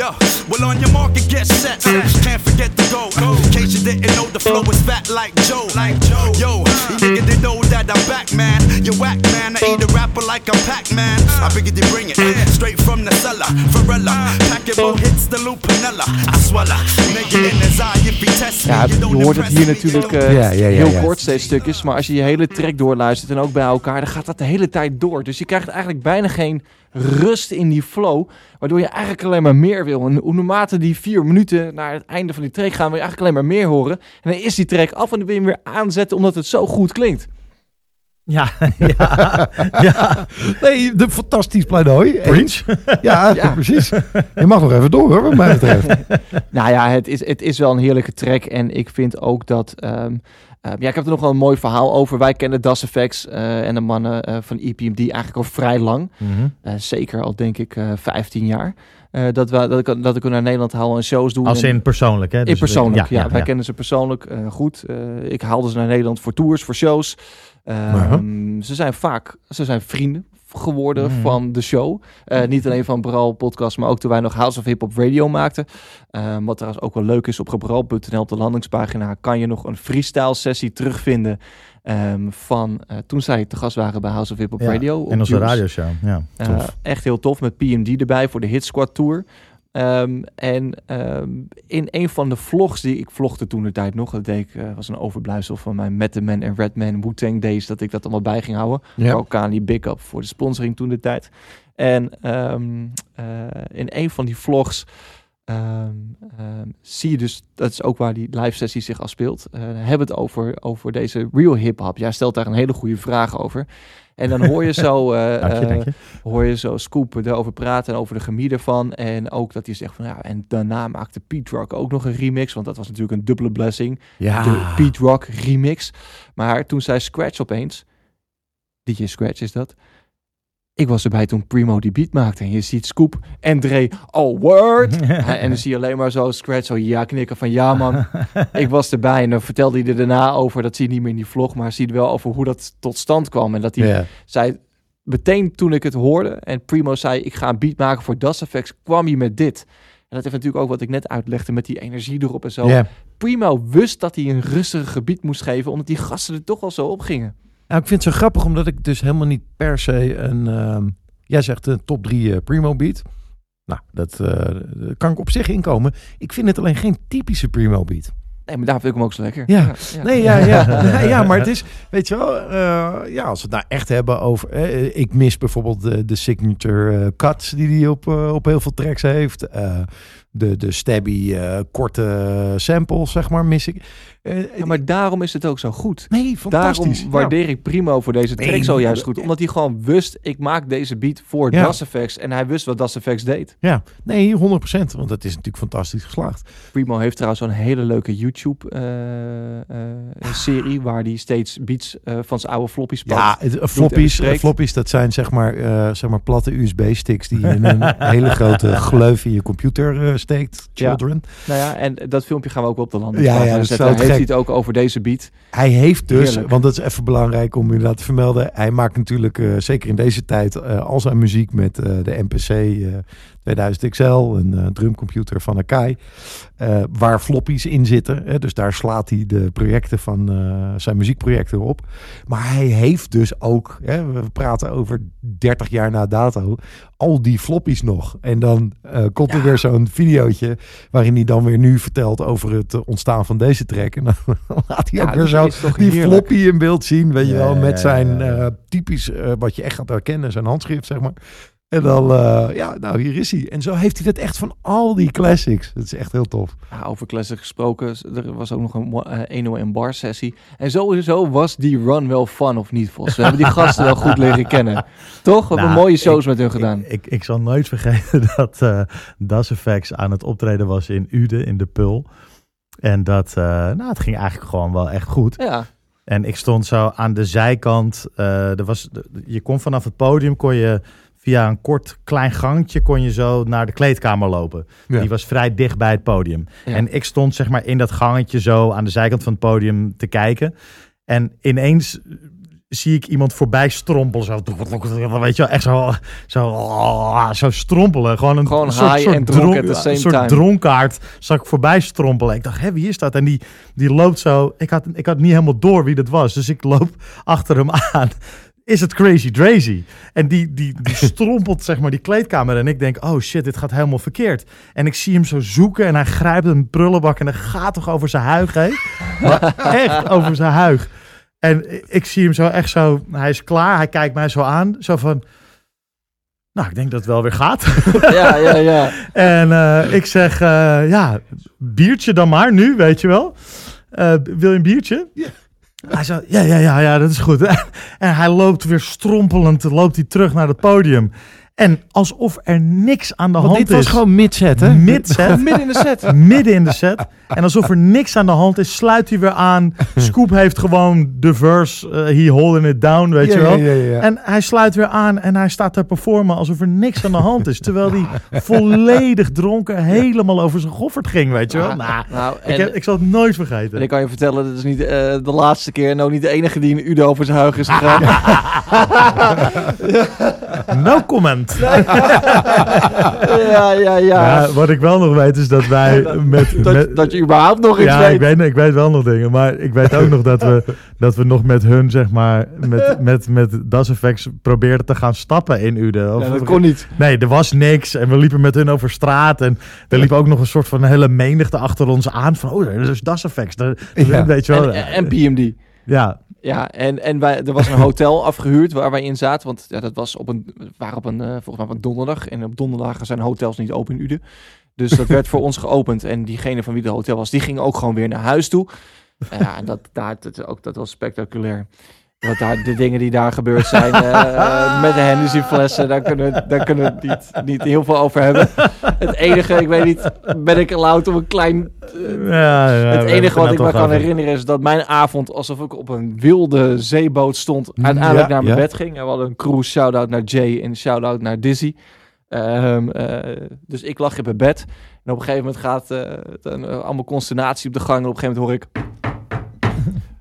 Uh. Yo, well on your market, get set. Uh, can't forget to go. Uh, in case you didn't know, the flow is fat like Joe. Like Joe. Yo, you nigga they know that I'm back, man. You whack, man. I eat a rapper like I'm Pac-Man. I figured they bring it straight from the cellar. Varela, pack it, both hits the lupinella. I swallow, nigga in his eye if he test me. Ja, je hoort het hier natuurlijk eh, Ja, ja, ja, heel ja. kort steeds stukjes. Maar als je je hele track doorluistert en ook bij elkaar, dan gaat dat de hele tijd door. Dus je krijgt eigenlijk bijna geen rust in die flow. Waardoor je eigenlijk alleen maar meer wil. En hoe naarmate die vier minuten naar het einde van die track gaan, wil je eigenlijk alleen maar meer horen. En dan is die track af en dan wil je hem weer aanzetten omdat het zo goed klinkt. Ja, ja, ja. Nee, de fantastisch pleidooi. Preach. Ja, Ja. precies. Je mag nog even door, hoor, wat mij betreft. Nou ja, het is, het is wel een heerlijke track. En ik vind ook dat. ehm, ehm, ja, ik heb er nog wel een mooi verhaal over. Wij kennen Das Effects eh, en de mannen eh, van EPMD eigenlijk al vrij lang. Mhm. Eh, zeker al denk ik eh 15 jaar. Eh, dat, we, dat, ik, dat ik naar Nederland haal en shows doen. Als En- in persoonlijk, hè? in Dus, persoonlijk, eh, ja. Wij kennen ze persoonlijk eh, goed. Eh, ik haalde ze naar Nederland voor tours, voor shows. Ehm. Ze zijn vaak ze zijn vrienden geworden Mhm. van de show. Eh, niet alleen van Bral Podcast, maar ook toen wij nog House of Hip Hop Radio maakten. Ehm, wat trouwens ook wel leuk is, op gebral.nl op de landingspagina kan je nog een freestyle sessie terugvinden ehm, van eh, toen zij te gast waren bij House of Hip Hop Ja, Radio. In onze radioshow, ja. Eh, echt heel tof met PMD erbij voor de Hit Squad Tour. Ehm, en ehm, in een van de vlogs die ik vlogde toen de tijd nog, dat deed ik, eh, was een overblijfsel van mijn Method Man en Redman Wu-Tang Days, dat ik dat allemaal bij ging houden. Ja. Ook aan die big up voor de sponsoring toen de tijd. En ehm, eh, in een van die vlogs ehm, ehm, zie je dus, dat is ook waar die live sessie zich afspeelt, eh hebben het over, over deze real hip-hop. Jij stelt daar een hele goede vraag over. En dan hoor je zo, Dank je, dank je. hoor je zo Scoop erover praten en over de chemie ervan. En ook dat hij zegt van ja, en daarna maakte Pete Rock ook nog een remix, want dat was natuurlijk een dubbele blessing. Ja. De Pete Rock remix. Maar toen zei Scratch opeens, DJ Scratch is dat. Ik was erbij toen Primo die beat maakte. En je ziet Scoop en Dre, oh word. en dan zie je alleen maar zo Scratch zo ja knikken van ja man, ik was erbij. En dan vertelde hij er daarna over, dat zie je niet meer in die vlog, maar zie je wel over hoe dat tot stand kwam. En dat hij zei, meteen toen ik het hoorde en Primo zei, ik ga een beat maken voor Das Effects, kwam hij met dit. En dat heeft natuurlijk ook wat ik net uitlegde met die energie erop en zo. Primo wist dat hij een rustige gebied moest geven, omdat die gasten er toch al zo op gingen. Nou, ik vind het zo grappig, omdat ik dus helemaal niet per se een... ehm, jij zegt een top 3 Primo beat. Nou, dat eh, daar kan ik op zich inkomen. Ik vind het alleen geen typische Primo beat. Nee, maar daar vind ik hem ook zo lekker. Ja. ja. Nee, ja, ja. Ja, maar het is, weet je wel, eh, ja, als we het nou echt hebben over, eh, ik mis bijvoorbeeld de, de signature eh, cuts die hij op, eh, op heel veel tracks heeft. Eh, de, de stabby, eh, korte samples, zeg maar, mis ik. Eh, Ja, maar daarom is het ook zo goed. nee, fantastisch. Daarom waardeer ik Primo voor deze track Nee, zo juist goed. Omdat hij gewoon wist, ik maak deze beat voor Ja. Das Effects. En hij wist wat Das Effects deed. Ja, nee, 100%. Want dat is natuurlijk fantastisch geslaagd. Primo heeft trouwens zo'n hele leuke YouTube-serie... waar hij steeds beats eh, van zijn oude floppies pakt. Ja, het, eh, floppies, eh, floppies, dat zijn zeg maar, eh, zeg maar platte USB-sticks die je in een hele grote gleuf in je computer steekt. Ja. Children. Nou ja, en dat filmpje gaan we ook op de landing Ja, ja, dat Daar heeft gek. hij het ook over deze beat. Hij heeft dus, Heerlijk. want dat is even belangrijk om inderdaad te vermelden. Hij maakt natuurlijk, eh, zeker in deze tijd, eh, al zijn muziek met eh, de MPC eh, 2000 XL, een eh, drumcomputer van Akai, eh, waar floppies in zitten. Hè, dus daar slaat hij de projecten van eh, zijn muziekprojecten op. Maar hij heeft dus ook, hè, we praten over 30 jaar na dato, al die floppies nog. En dan komt er weer zo'n videootje waarin hij dan weer nu vertelt over het ontstaan van deze track. En dan laat hij Ja, ook weer zo die heerlijk. floppy in beeld zien, weet je Ja, wel, met zijn typisch, wat je echt gaat herkennen, zijn handschrift, zeg maar. En dan, eh, ja, nou, hier is hij. En zo heeft hij dat echt van al die classics. Dat is echt heel tof. Ja, over classic gesproken, er was ook nog een mo- eh, 101 bar sessie. En sowieso was die run wel fun of niet, Vos? We hebben die gasten wel goed leren kennen. Toch? We hebben Nou, mooie shows ik- met hun gedaan. Ik, ik, ik zal nooit vergeten dat eh Das Effects aan het optreden was in Uden, in de Pul. En dat, nou, het ging eigenlijk gewoon wel echt goed. ja, En ik stond zo aan de zijkant. er was, je kon vanaf het podium, kon je via een kort klein gangetje, kon je zo naar de kleedkamer lopen. Ja. Die was vrij dicht bij het podium. Ja. En ik stond zeg maar in dat gangetje zo aan de zijkant van het podium te kijken. En ineens zie ik iemand voorbij strompelen. Zo, weet je wel, echt zo, zo, zo strompelen. Gewoon een Gewoon soort, soort dronk soort time. dronkaard zag ik voorbij strompelen. Ik dacht, hé, wie is dat? En die, die loopt zo. Ik had, ik had niet helemaal door wie dat was. Dus ik loop achter hem aan. Is het Crazy Drazy? En die, die, die strompelt zeg maar die kleedkamer. En ik denk, oh shit, dit gaat helemaal verkeerd. En ik zie hem zo zoeken en hij grijpt een prullenbak en hij gaat toch over zijn huig heen? Maar echt over zijn huig. En ik zie hem zo echt zo, hij is klaar, hij kijkt mij zo aan, zo van, nou, ik denk dat het wel weer gaat. ja, ja, ja. en eh, ik zeg, eh, ja, biertje dan maar nu, weet je wel. Eh, wil je een biertje? Hij zei, ja, ja, ja, ja, dat is goed. en hij loopt weer strompelend, loopt hij terug naar het podium. En alsof er niks aan de Want hand dit was is. gewoon mid-set, hè? Mid-set. Midden in de set. Midden in de set. En alsof er niks aan de hand is, sluit hij weer aan. Scoop heeft gewoon de verse, eh he holding it down, weet Ja, je wel. ja, ja, ja. En hij sluit weer aan en hij staat te performen alsof er niks aan de hand is. Terwijl hij volledig dronken helemaal over zijn goffert ging, weet je wel. Nou, Nou, ik, en, heb, ik zal het nooit en vergeten. ik kan je vertellen, dit is niet eh, de laatste keer en ook niet de enige die in Udo over zijn huig is gegaan. No comment. Ja, ja, ja. Ja, wat ik wel nog weet is dat wij met... dat, met dat je überhaupt nog iets ja, weet. ik weet, ik weet wel nog dingen. Maar ik weet ook nog dat we, dat we nog met hun, zeg maar, met, met, met Das Effects probeerden te gaan stappen in Uden. Of- Ja, dat kon niet. Nee, er was niks. En we liepen met hun over straat. En er liep ook nog een soort van hele menigte achter ons aan. Van, oh, dat is Das Effects. Dat, Ja. Weet je wel. En, en PMD. ja, Ja, en, en wij, er was een hotel afgehuurd waar wij in zaten. Want ja, dat was op een, waren op een, eh, volgens mij op een donderdag. En op donderdagen zijn hotels niet open in Uden. Dus dat werd voor ons geopend. En diegene van wie de hotel was, die ging ook gewoon weer naar huis toe. Ja, en dat, daar, dat, ook, dat was spectaculair. Wat daar, de dingen die daar gebeurd zijn eh, met de Hennessy flessen, daar kunnen we, daar kunnen we het niet, niet heel veel over hebben. Het enige, ik weet niet, ben ik allowed om een klein eh, ja, ja, het enige wat ik me kan herinneren is dat mijn avond alsof ik op een wilde zeeboot stond, uiteindelijk Ja, naar mijn bed ging. En we hadden een cruise shout-out naar Jay en shout-out naar Dizzy. Ehm, eh, dus ik lag in mijn bed. En op een gegeven moment gaat eh, het een, eh, allemaal consternatie op de gang. En op een gegeven moment hoor ik...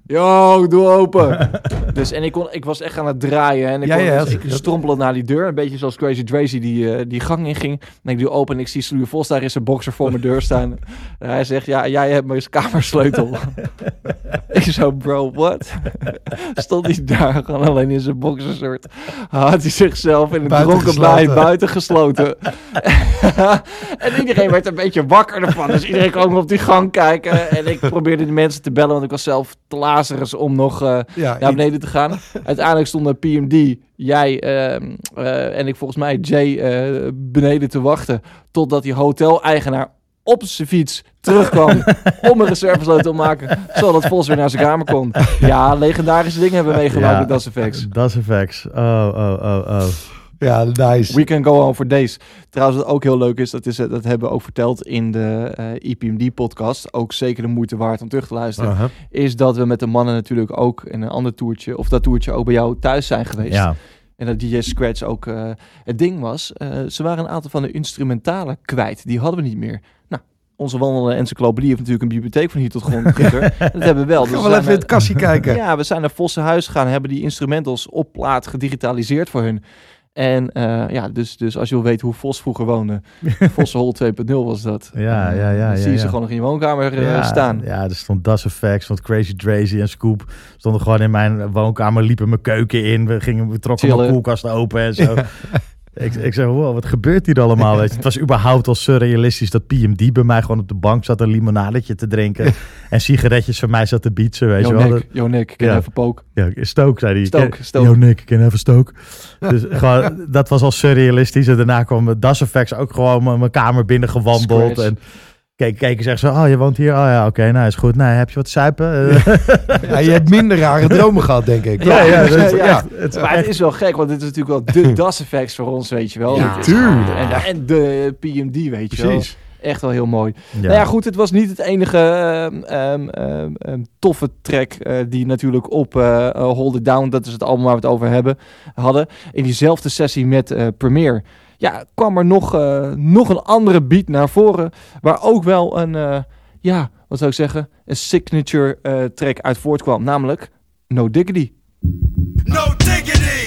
Yo, doe open. Dus en ik, kon, ik was echt aan het draaien. En ik, Ja, kon, ja, dus ik strompelde naar die deur. Een beetje zoals Crazy Drazy die, eh, die gang inging. En ik doe open en ik zie Sluwe Vos daar in zijn boxer voor mijn deur staan. En hij zegt, ja, jij hebt mijn kamersleutel. ik zo, bro, what? Stond hij daar gewoon alleen in zijn boxershort. Had hij zichzelf in een dronken bij buiten gesloten. en iedereen werd een beetje wakker ervan. Dus iedereen kwam op die gang kijken. En ik probeerde de mensen te bellen, want ik was zelf te lazarus om nog eh, Ja, naar beneden te gaan. Uiteindelijk stonden PMD, jij ehm, eh, en ik volgens mij Jay eh, beneden te wachten. Totdat die hoteleigenaar op zijn fiets terugkwam om een reservesloot te maken, zodat Vos weer naar zijn kamer kon. Ja, legendarische dingen hebben we meegemaakt Ja. met Das Effects. Das Effects. Oh, oh, oh, oh. Ja, nice. We can go on for days. Trouwens, wat ook heel leuk is, dat, is, eh, dat hebben we ook verteld in de eh EPMD-podcast. Ook zeker de moeite waard om terug te luisteren. Is dat we met de mannen natuurlijk ook in een ander toertje, of dat toertje ook bij jou thuis zijn geweest. Ja, En dat DJ Scratch ook eh, het ding was. ze waren een aantal van de instrumentalen kwijt. Die hadden we niet meer. Nou, onze wandelende encyclopedie heeft natuurlijk een bibliotheek van hier tot grond. Dat hebben we wel. Dus Gaan we we zijn even in het kastje kijken. ja, we zijn naar Vossenhuis gegaan, hebben die instrumentals op plaat gedigitaliseerd voor hun. En eh, ja, dus, dus als je wil weten hoe Vos vroeger woonde, Vossenhol 2.0 was dat. Ja, ja, ja, Dan ja, zie je ja. ze gewoon nog in je woonkamer eh, ja, staan. Ja, er stond Das Effects, stond Crazy Drazy en Scoop. Stonden gewoon in mijn woonkamer, liepen mijn keuken in. We, gingen, we trokken mijn Chillen. koelkast open en zo. Ik, ik zeg, wow, wat gebeurt hier allemaal? Weet je? Het was überhaupt al surrealistisch dat PMD bij mij gewoon op de bank zat een limonadetje te drinken. en sigaretjes van mij zat te bietsen, weet je wel. Nick, yo Nick, kan je Ja. even poken? Ja, stook, zei hij. Stook, stook. Yo, Nick, ik ken even stook. dus gewoon, dat was al surrealistisch. En daarna kwam Das Effects ook gewoon mijn kamer binnen gewandeld. Scratch. En keek, keek en zeggen ze, oh, je woont hier? Oh ja, oké, nou is goed. Nou, heb je wat suipen? Eh, Ja, je hebt minder rare dromen gehad, denk ik. ja, ja, dus, dat ja. het is Maar het is wel gek, want dit is natuurlijk wel de DAS effects voor ons, weet je wel. Ja, tuurlijk. En, en de PMD, weet je wel. Precies. Echt wel heel mooi. ja. Nou ja, goed, het was niet het enige ehm, ehm, ehm, toffe track eh, die natuurlijk op eh, eh, Hold It Down, dat is het album waar we het over hebben, hadden. In diezelfde sessie met eh Premiere, ja, kwam er nog, eh, nog een andere beat naar voren, waar ook wel een, eh, ja, wat zou ik zeggen, een signature eh, track uit voortkwam, namelijk No Diggity. No diggity.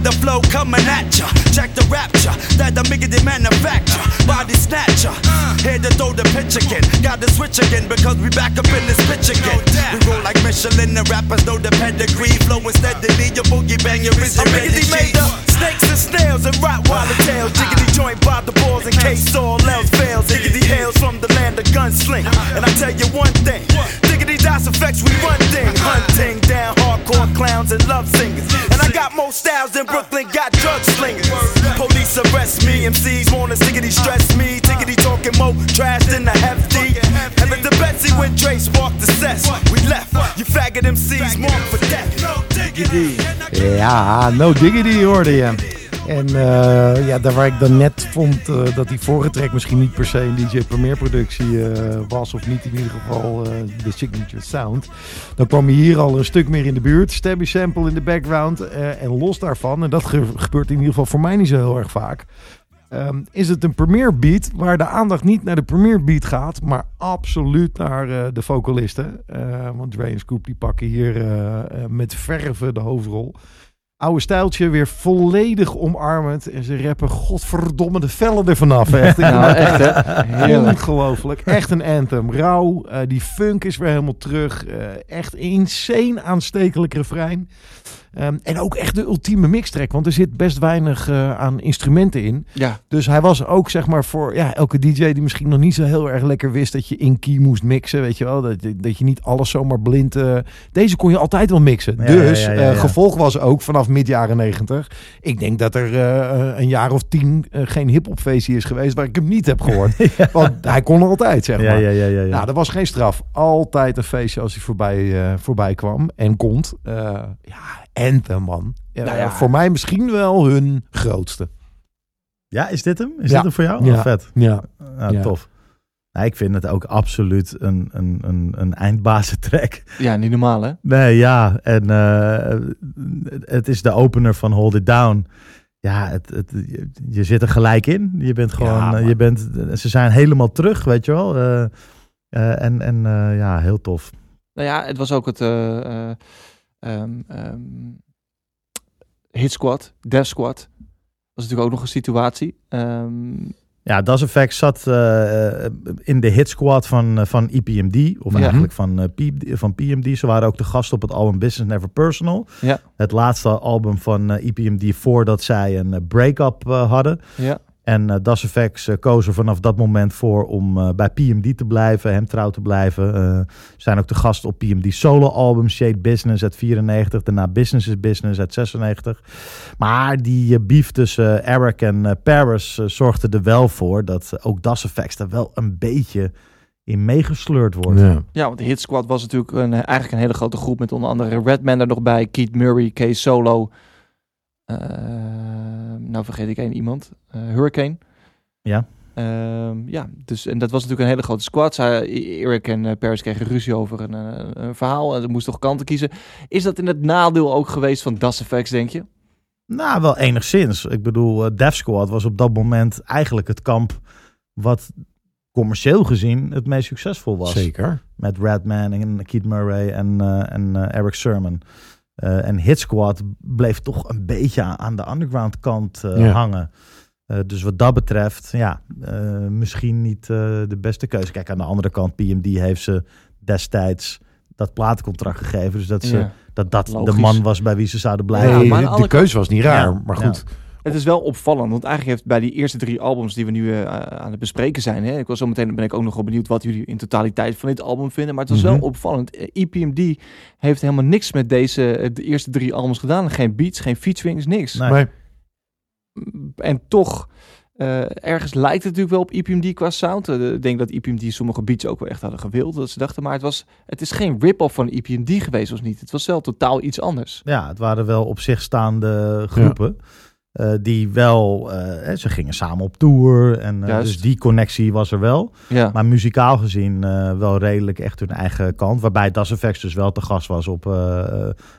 beat the flow coming at ya. Check the rapture that the miggity manufacture. Body snatcher. Uh. Here to throw the pitch again. Got to switch again because we back up in this bitch again. We roll like Michelin, the rappers know the pedigree. Flowing steadily, your boogie bang, your is already made the snakes and snails and Rottweiler tails. Uh-huh. Jiggity joint by the balls in case all else fails. Diggity hails from the land of gunsling. Uh-huh. And I tell you one thing. Diggity dice effects, we run thing. Uh-huh. Hunting down hardcore clowns and love singers. And I got more styles than Brooklyn got drug slingers. Police arrest me, MCs wanna stickity stress me. Tickety talking more trash than the hefty. Heaven to Betsy when Dre sparked the cess. We left, you faggot MCs marked for death. No diggity. Ja, No Diggity hoorde je. En eh, ja, daar waar ik dan net vond eh, dat die vorige misschien niet per se een DJ Premier productie eh, was, of niet in ieder geval de signature sound, dan kwam je hier al een stuk meer in de buurt. Stabby sample in de background en los daarvan, en dat ge- gebeurt in ieder geval voor mij niet zo heel erg vaak, ehm, is het een Premier beat waar de aandacht niet naar de Premier beat gaat, maar absoluut naar de vocalisten. Want Dre en Scoop die pakken hier met verven de hoofdrol. Oude stijltje weer volledig omarmend. En ze rappen godverdomme de vellen er vanaf. Echt, Nou, echt hè. Ongelooflijk. Echt een anthem. Rauw. eh, die funk is weer helemaal terug. eh, echt insane aanstekelijk refrein. Ehm, en ook echt de ultieme mixtrack. Want er zit best weinig eh, aan instrumenten in. Ja, Dus hij was ook zeg maar voor ja, elke DJ die misschien nog niet zo heel erg lekker wist dat je in key moest mixen. Weet je wel. Dat, je- dat je niet alles zomaar blind... eh, deze kon je altijd wel mixen. Ja, dus ja, eh, ja. gevolg was ook vanaf mid jaren negentig. Ik denk dat er eh, een jaar of tien eh, geen hip-hop feestje is geweest waar ik hem niet heb gehoord. Want hij kon er altijd, zeg Ja, maar. ja, ja, ja. ja. Nou, dat was geen straf. Altijd een feestje als hij voorbij, eh, voorbij kwam en komt. Eh, ja, Anthem, man. Ja, Nou ja. Voor mij misschien wel hun grootste. Ja, is dit hem? Is Ja. dit hem voor jou? Ja. Oh, vet. Ja. Nou, Ja. tof. Nou, ik vind het ook absoluut een, een, een, een eindbazentrack. ja, niet normaal hè. Nee, ja. En eh, het is de opener van Hold It Down. Ja, het, het, je, zit er gelijk in. Je bent gewoon, Ja, eh, je bent, ze zijn helemaal terug, weet je wel. Eh, en en ja, heel tof. Nou ja, het was ook het ehm, ehm, Hit Squad, Death Squad. was natuurlijk ook nog een situatie. Ehm, Ja, Das Effect zat eh, eh, in de hit squad van, eh, van EPMD. Of Ja. eigenlijk van, P- van PMD. Ze waren ook de gast op het album Business Never Personal. Ja. Het laatste album van eh, EPMD voordat zij een break-up hadden. Ja. En eh Das Effects eh, koos er vanaf dat moment voor om eh, bij PMD te blijven, hem trouw te blijven. Eh, zijn ook de gast op PMD solo album Shade Business uit 94, daarna Business is Business uit 96. Maar die beef tussen Eric en Paris zorgde er wel voor dat ook Das Effects er wel een beetje in meegesleurd wordt. Ja. Ja, want de Hit Squad was natuurlijk een, eigenlijk een hele grote groep met onder andere Redman er nog bij, Keith Murray, Case Solo. Eh, nou vergeet ik één iemand. Eh, Hurricane. Ja. Ehm, ja, dus en dat was natuurlijk een hele grote squad. Zij, Eric en eh, Paris kregen ruzie over een, eh, een verhaal en ze moesten toch kanten kiezen. Is dat in het nadeel ook geweest van Das Effects, denk je? Nou, wel enigszins. Ik bedoel, eh, Def Squad was op dat moment eigenlijk het kamp wat commercieel gezien het meest succesvol was. Zeker. Met Redman en Keith Murray en, eh, en eh, Eric Sermon. Eh, en Hit Squad bleef toch een beetje aan, de underground kant eh, Ja. hangen. Eh, dus wat dat betreft, ja, eh, misschien niet eh, de beste keuze. Kijk, aan de andere kant, PMD heeft ze destijds dat platencontract gegeven. Dus dat, ze, Ja. dat, dat de man was bij wie ze zouden blijven. Nee, maar aan de keuze was niet raar. Ja. Maar goed, Het is wel opvallend, want eigenlijk heeft bij die eerste drie albums die we nu eh, aan het bespreken zijn, hè, ik was zo meteen ben ik ook nog wel benieuwd wat jullie in totaliteit van dit album vinden, maar het was Mhm. wel opvallend. Eh, EPMD heeft helemaal niks met deze eh, de eerste drie albums gedaan, geen beats, geen featurings, niks. Nee. maar En toch, eh, ergens lijkt het natuurlijk wel op EPMD qua sound. Ik denk dat EPMD sommige beats ook wel echt hadden gewild, dat ze dachten, maar het was, het is geen rip-off van EPMD geweest, of niet? Het was wel totaal iets anders. Ja, het waren wel op zich staande groepen. Eh, die wel, eh, hè, ze gingen samen op tour. En, eh, dus die connectie was er wel. Ja, Maar muzikaal gezien eh, wel redelijk echt hun eigen kant. Waarbij Das Effects dus wel te gast was op eh,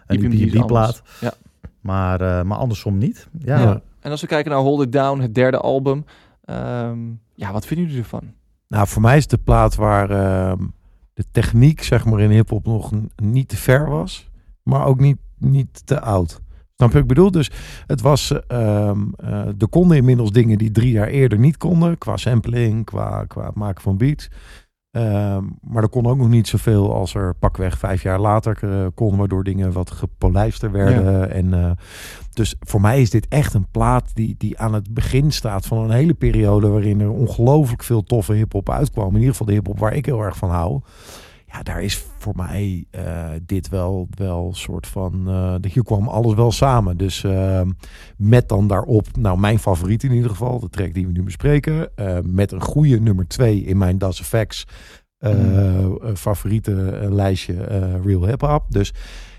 een EPMD-plaat. anders. Ja. Maar, eh, maar andersom niet. Ja. Ja. En als we kijken naar Hold It Down, het derde album, ehm, ja, wat vinden jullie ervan? Nou, voor mij is het de plaat waar ehm, de techniek, zeg maar, in hip-hop nog niet te ver was, maar ook niet, niet te oud. Snap je wat ik bedoel? Dus het was, eh, er konden inmiddels dingen die drie jaar eerder niet konden, qua sampling, qua, qua het maken van beats. Ehm, maar er kon ook nog niet zoveel als er pakweg vijf jaar later eh, kon, waardoor dingen wat gepolijster werden. En, eh, dus voor mij is dit echt een plaat die, die aan het begin staat van een hele periode waarin er ongelooflijk veel toffe hip-hop uitkwam. In ieder geval de hip-hop waar ik heel erg van hou. Ja, daar is voor mij eh, dit wel, wel een soort van. eh, hier kwam alles wel samen. Dus eh, met dan daarop, nou, mijn favoriet in ieder geval, de track die we nu bespreken. met een goede nummer twee in mijn Das Effects Mm. favoriete lijstje Real Hip Hop. Dus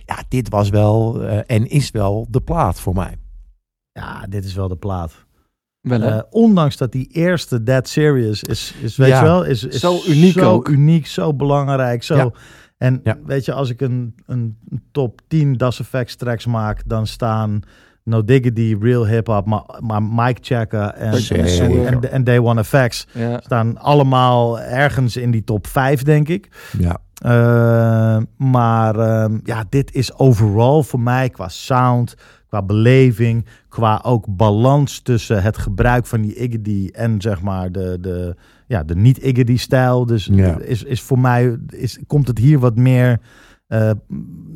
ja, dit was wel en is wel de plaat voor mij. ja, dit is wel de plaat. Wel? Eh, ondanks dat die eerste Dead Serious is, is weet Ja. je wel, is, is Zo uniek zo ook. uniek, zo belangrijk. Zo. Ja. En Ja. weet je, als ik een, een top 10 Das Effects tracks maak, dan staan No Diggity, Real Hip Hop, maar, maar Mike Checker en, en, en, en Day One Effects staan allemaal ergens in die top 5, denk ik. Ja, Eh, maar ehm, ja, dit is overal voor mij qua sound, qua beleving, qua ook balans tussen het gebruik van die Iggy en zeg maar de, de, ja, de niet-Iggy-stijl. Dus Ja. is, is voor mij, is, komt het hier wat meer, eh,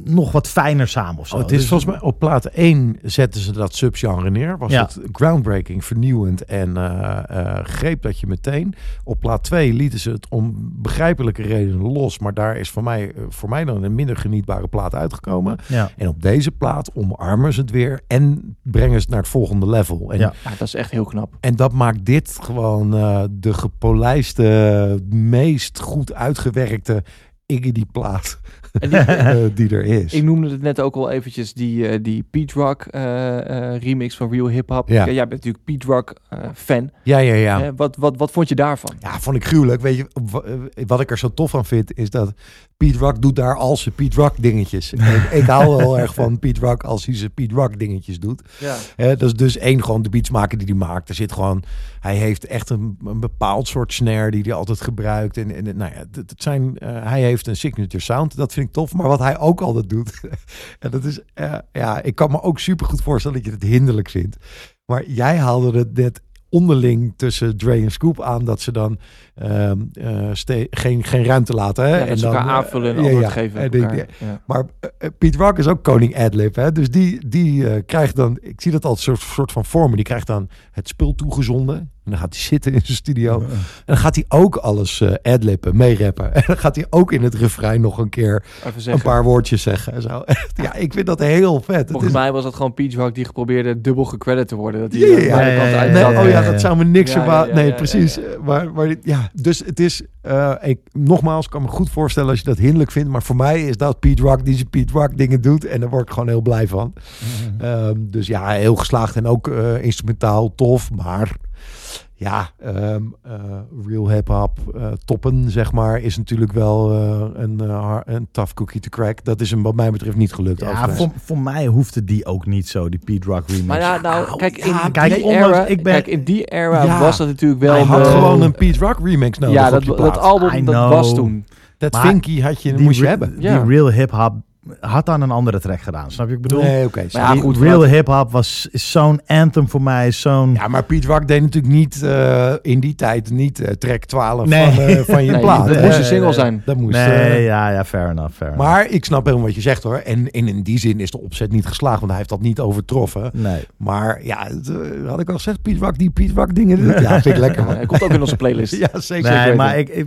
nog wat fijner samen of zo. Oh, het is Dus- volgens mij op plaat 1 zetten ze dat subgenre neer. Was Ja. het groundbreaking, vernieuwend en eh, eh, greep dat je meteen. Op plaat 2 lieten ze het om begrijpelijke redenen los. Maar daar is voor mij, voor mij dan een minder genietbare plaat uitgekomen. Ja. En op deze plaat omarmen ze het weer en brengen ze het naar het volgende level. En, Ja. Ja, dat is echt heel knap. en dat maakt dit gewoon eh, de gepolijste, meest goed uitgewerkte Iggy plaat En die, eh, die er is. ik noemde het net ook al eventjes, die, eh, die Pete Rock eh, remix van Real Hip Hop. Ja. Ja, jij bent natuurlijk Pete Rock fan. Ja, ja, ja. Wat, wat, wat vond je daarvan? Ja, vond ik gruwelijk. Weet je, wa- wat ik er zo tof aan vind, is dat Pete Rock doet daar al zijn Pete Rock dingetjes. Ik, ik hou wel erg van Pete Rock als hij zijn Pete Rock dingetjes doet. Ja. Dat is dus één, gewoon de beats maken die hij maakt. Er zit gewoon, hij heeft echt een, een bepaald soort snare die hij altijd gebruikt. En, en nou ja, het, het zijn, hij heeft een signature sound. Dat vind ik tof. Maar wat hij ook altijd doet, en dat is, eh, ja, ik kan me ook super goed voorstellen dat je het hinderlijk vindt. Maar jij haalde het net onderling tussen Dre en Scoop aan dat ze dan eh, ste- geen, geen ruimte laten. Hè? Ja, ze dan, elkaar eh, aanvullen en ja, antwoord ja. geven. En. Ja. maar eh, eh, Pete Rock is ook koning adlib, hè? Dus die, die eh, krijgt dan, ik zie dat als soort, soort van vormen, die krijgt dan het spul toegezonden. En dan gaat hij zitten in zijn studio. En dan gaat hij ook alles eh adlippen, meerappen. En dan gaat hij ook in het refrein nog een keer een paar woordjes zeggen. En zo. Echt, ja, ik vind dat heel vet. Volgens is- mij was dat gewoon Peach Rock die probeerde dubbel gecredit te worden. Dat hij Ja, ja, aan ja. beide Ja, kanten ja, uit ja, Nee, kan. ja, oh ja, dat zou me niks Ja, ja, verbazen. ja, nee, ja, precies. ja, Maar, maar ja, dus het is, eh, ik, nogmaals, ik kan me goed voorstellen als je dat hinderlijk vindt. Maar voor mij is dat Pete Rock die zijn Pete Rock dingen doet. En daar word ik gewoon heel blij van. Ehm, dus ja, heel geslaagd en ook eh, instrumentaal tof. Maar ja, ehm, eh, real hip-hop eh, toppen, zeg maar, is natuurlijk wel eh, een, eh, een tough cookie to crack. Dat is hem wat mij betreft niet gelukt. Ja, voor, voor mij hoefde die ook niet zo, die Pete Rock remix. Maar ja, nou, kijk, in ja, kijk, die era, ik ben- kijk, in die era Ja. was dat natuurlijk wel Hij had de- gewoon een Pete Rock remix nodig ja, op dat, dat album, I dat know. was toen. Dat Vinky had je, die moest je hebben. Die real hip-hop had dan een andere track gedaan. Snap je? wat Ik bedoel, Nee, oké. Maar ja, goed, real wat- hip-hop was zo'n anthem voor mij. Zo'n. Ja, maar Pete Rock deed natuurlijk niet eh, in die tijd niet eh, track 12 Nee. van, eh, van je Nee, plaat. dat moest een single zijn. Dat moest. nee, ja, ja, fair enough. Fair enough. maar ik snap helemaal wat je zegt hoor. En, en in die zin is de opzet niet geslaagd, want hij heeft dat niet overtroffen. Nee. Maar ja, het, had ik al gezegd, Pete Rock die Pete Rock dingen. Ja, vind ik lekker man. Hij komt ook in onze playlist. Ja, zeker. Nee, maar ik,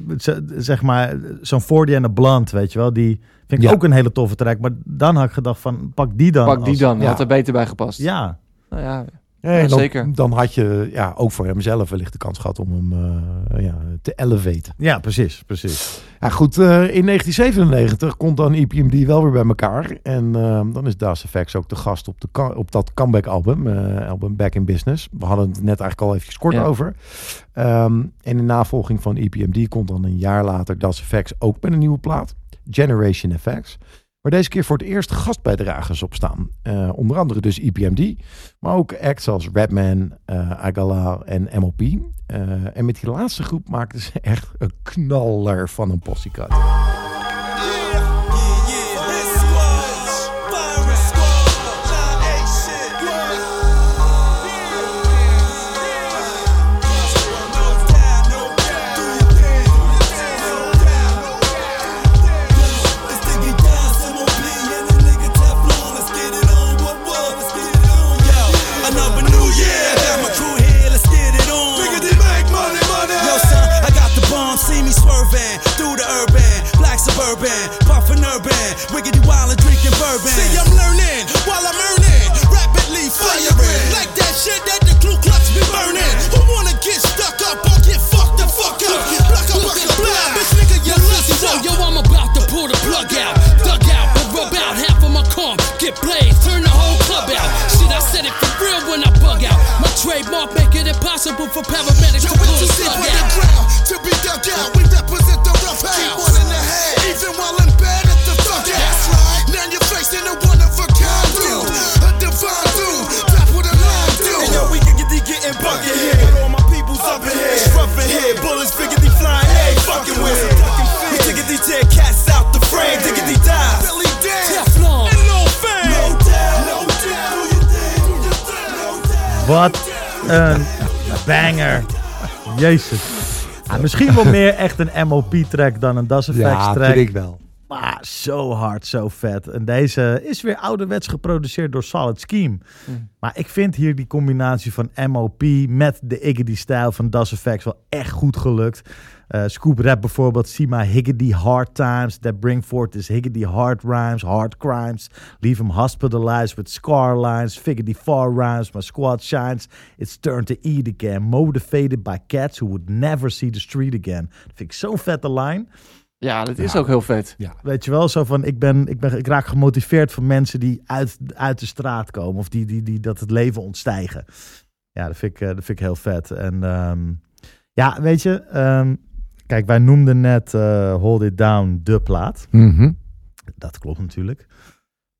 zeg maar, zo'n 40 en de Blunt, weet je wel, die vind ik Ja. ook een hele toffe track. Maar dan had ik gedacht van, pak die dan. Pak die als- dan, ja. had er beter bij gepast. Ja, Nou ja, Ja, en Ja, dan, zeker. Dan had je ja, ook voor hemzelf wellicht de kans gehad om hem eh, ja, te elevaten. ja, precies, precies. Ja, goed. eh, in 1997 komt dan E EPMD wel weer bij elkaar. En eh, dan is Das Effects ook de gast op, de op dat comeback album. eh, album Back in Business. We hadden het net eigenlijk al even kort Ja. over. Ehm, en in navolging van EPMD komt dan een jaar later Das Effects ook met een nieuwe plaat. Generation Effects. Waar deze keer voor het eerst gastbijdragers op staan. Eh, onder andere dus EPMD. Maar ook acts als Redman, eh Agala en MOP. Eh, en met die laatste groep maakten ze echt een knaller van een postiekat. To pull out. Dug out, but rub out half of my comp. Get blazed, turn the whole club out. Shit, I said it for real when I bug out. My trademark make it impossible for paramedics Yo, to pull it's the plug on the ground to be dug out. We represent the rough house. Keep one in the head, even while in bed at the fuck out. That's right. Now you're facing a one of a kind dude, a divine dude. That's what a line do. And yo, we can get the getting bucket here. All my peoples up in here, rough in here, bullets Wat een banger. Jezus. Ja, misschien wel meer echt een MOP-track dan een Das Effects Ja, track. vind ik wel. Maar zo hard, zo vet. En deze is weer ouderwets geproduceerd door Solid Scheme. Maar ik vind hier die combinatie van MOP met de Iggity-stijl van Das Effects wel echt goed gelukt. Eh, Scoop rap bijvoorbeeld, see my higgity hard times that bring forth this higgity hard rhymes, hard crimes. Leave him hospitalized with scar lines, figgity far rhymes, my squad shines. It's turned to eat again, motivated by cats who would never see the street again. Dat vind ik zo'n vette line. ja dat is ook heel vet. Weet je wel, zo van ik ben, ik ben, ik raak gemotiveerd van mensen die uit, uit de straat komen of die, die, die dat het leven ontstijgen. Ja, dat vind ik, eh, dat vind ik heel vet. En ehm, ja, weet je, ehm, kijk, wij noemden net eh, Hold It Down de plaat. Mhm. Dat klopt natuurlijk.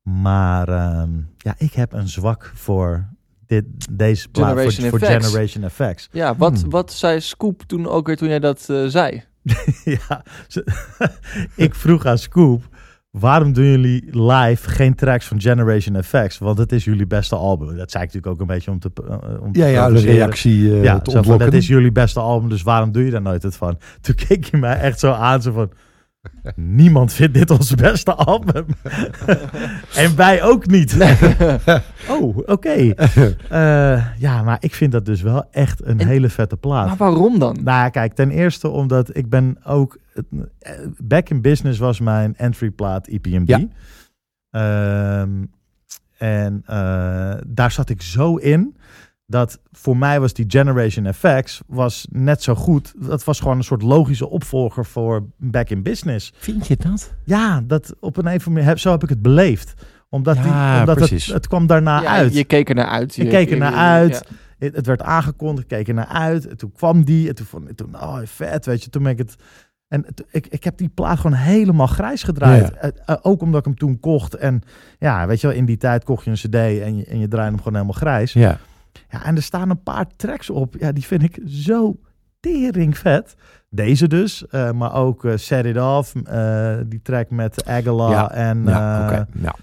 Maar ehm, ja, ik heb een zwak voor dit, deze plaat, voor, Generation voor Effects. Generation Effects. Ja, wat, Hmm. wat zei Scoop toen ook weer toen jij dat eh, zei? ja, ze- ik vroeg aan Scoop waarom doen jullie live geen tracks van Generation FX? Want het is jullie beste album. Dat zei ik natuurlijk ook een beetje om te, eh, om te Ja, ja, de reactie eh, Ja, te van, dat is jullie beste album, dus waarom doe je daar nooit het van? Toen keek je mij echt zo aan, zo van... Niemand vindt dit ons beste album. en wij ook niet. oh, oké. Eh, ja, maar ik vind dat dus wel echt een En- hele vette plaat. Maar waarom dan? Nou ja, kijk, ten eerste omdat ik ben ook... eh, Back in Business was mijn entry plaat EPMD. Ja. Ehm, en eh, daar zat ik zo in dat voor mij was die Generation FX was net zo goed. Dat was gewoon een soort logische opvolger voor Back in Business. Vind je dat? Ja, dat op een manier, heb- zo heb ik het beleefd. Omdat, die, omdat het, precies. het kwam daarna Ja, uit. Je keek er naar uit. Je Je- keek er naar uit. ja. Het, het werd aangekondigd, ik keek er naar uit. En toen kwam die. En toen vond toen, oh vet, weet je. Toen ben ik het... En ik, ik heb die plaat gewoon helemaal grijs gedraaid. Ja. Eh, eh, ook omdat ik hem toen kocht. En ja, weet je wel, in die tijd kocht je een cd en je, en je draaide hem gewoon helemaal grijs. Ja. Ja, en er staan een paar tracks op. Ja, die vind ik zo tering vet. Deze dus, eh, maar ook eh, Set It Off, eh, die track met Agala Ja, en Ja, oké. Nou,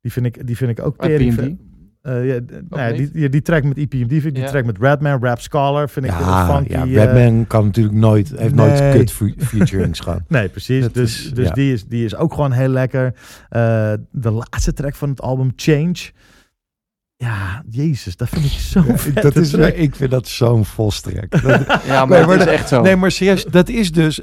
die, vind ik, die vind ik ook tering vet. Eh, ja, nou ja, die, ja, die track met EPMD, vind ik, die Ja. track met Redman, Rap Scholar, vind ik een ja, funky. ja, eh, Batman kan natuurlijk nooit, heeft nooit kut fe- featurings gehad. Nee, precies. Dus is- dus ja. die, is, die is ook gewoon heel lekker. Eh, de laatste track van het album, Change. Ja, jezus, dat vind ik zo vet. dat is, ik vind dat zo'n volstrek. Dat- Ja, maar Nee, het maar is dat- echt zo. Nee, maar serieus, dat is dus...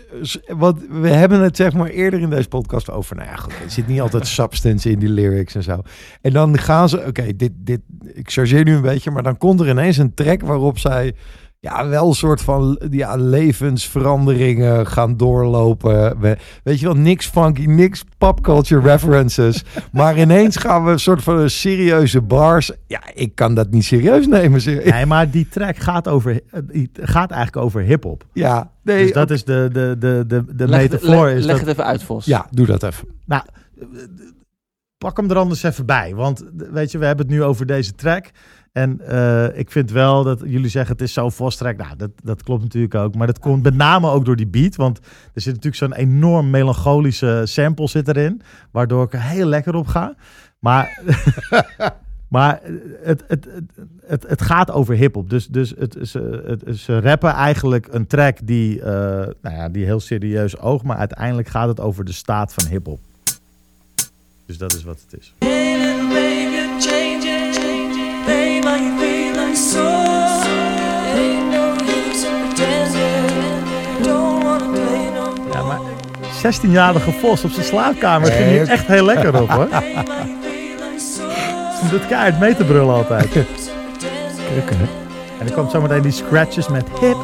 Wat, we hebben het zeg maar eerder in deze podcast over... Nou ja, goed, er zit niet altijd substance in die lyrics en zo. En dan gaan ze... Oké, dit, dit, ik chargeer nu een beetje... Maar dan komt er ineens een track waarop zij... Ja, wel een soort van ja, levensveranderingen gaan doorlopen. We- weet je wel, niks funky, niks popculture references. maar ineens gaan we een soort van een serieuze bars. Ja, ik kan dat niet serieus nemen. ser- Nee, maar die track gaat, over, gaat eigenlijk over hip-hop. Ja, nee. Dus dat is de, de, de, de, de leg metafoor. leg, is leg dat, het even uit, Vos. Ja, doe dat even. Nou, eh, pak hem er anders even bij. Want weet je, we hebben het nu over deze track. En eh, ik vind wel dat jullie zeggen het is zo'n Vos track. Nou, dat, dat klopt natuurlijk ook. Maar dat komt met name ook door die beat. Want er zit natuurlijk zo'n enorm melancholische sample zit erin. Waardoor ik er heel lekker op ga. Maar, maar het, het, het, het, gaat over hip-hop. Dus, dus het, ze, het, ze rappen eigenlijk een track die, eh, nou ja, die heel serieus oogt. Maar uiteindelijk gaat het over de staat van hip-hop. Dus dat is wat het is. 16-jarige Vos op zijn slaapkamer ging hier echt heel lekker op hoor. Ze doet keihard mee te brullen altijd. En dan komt zometeen die scratches met hip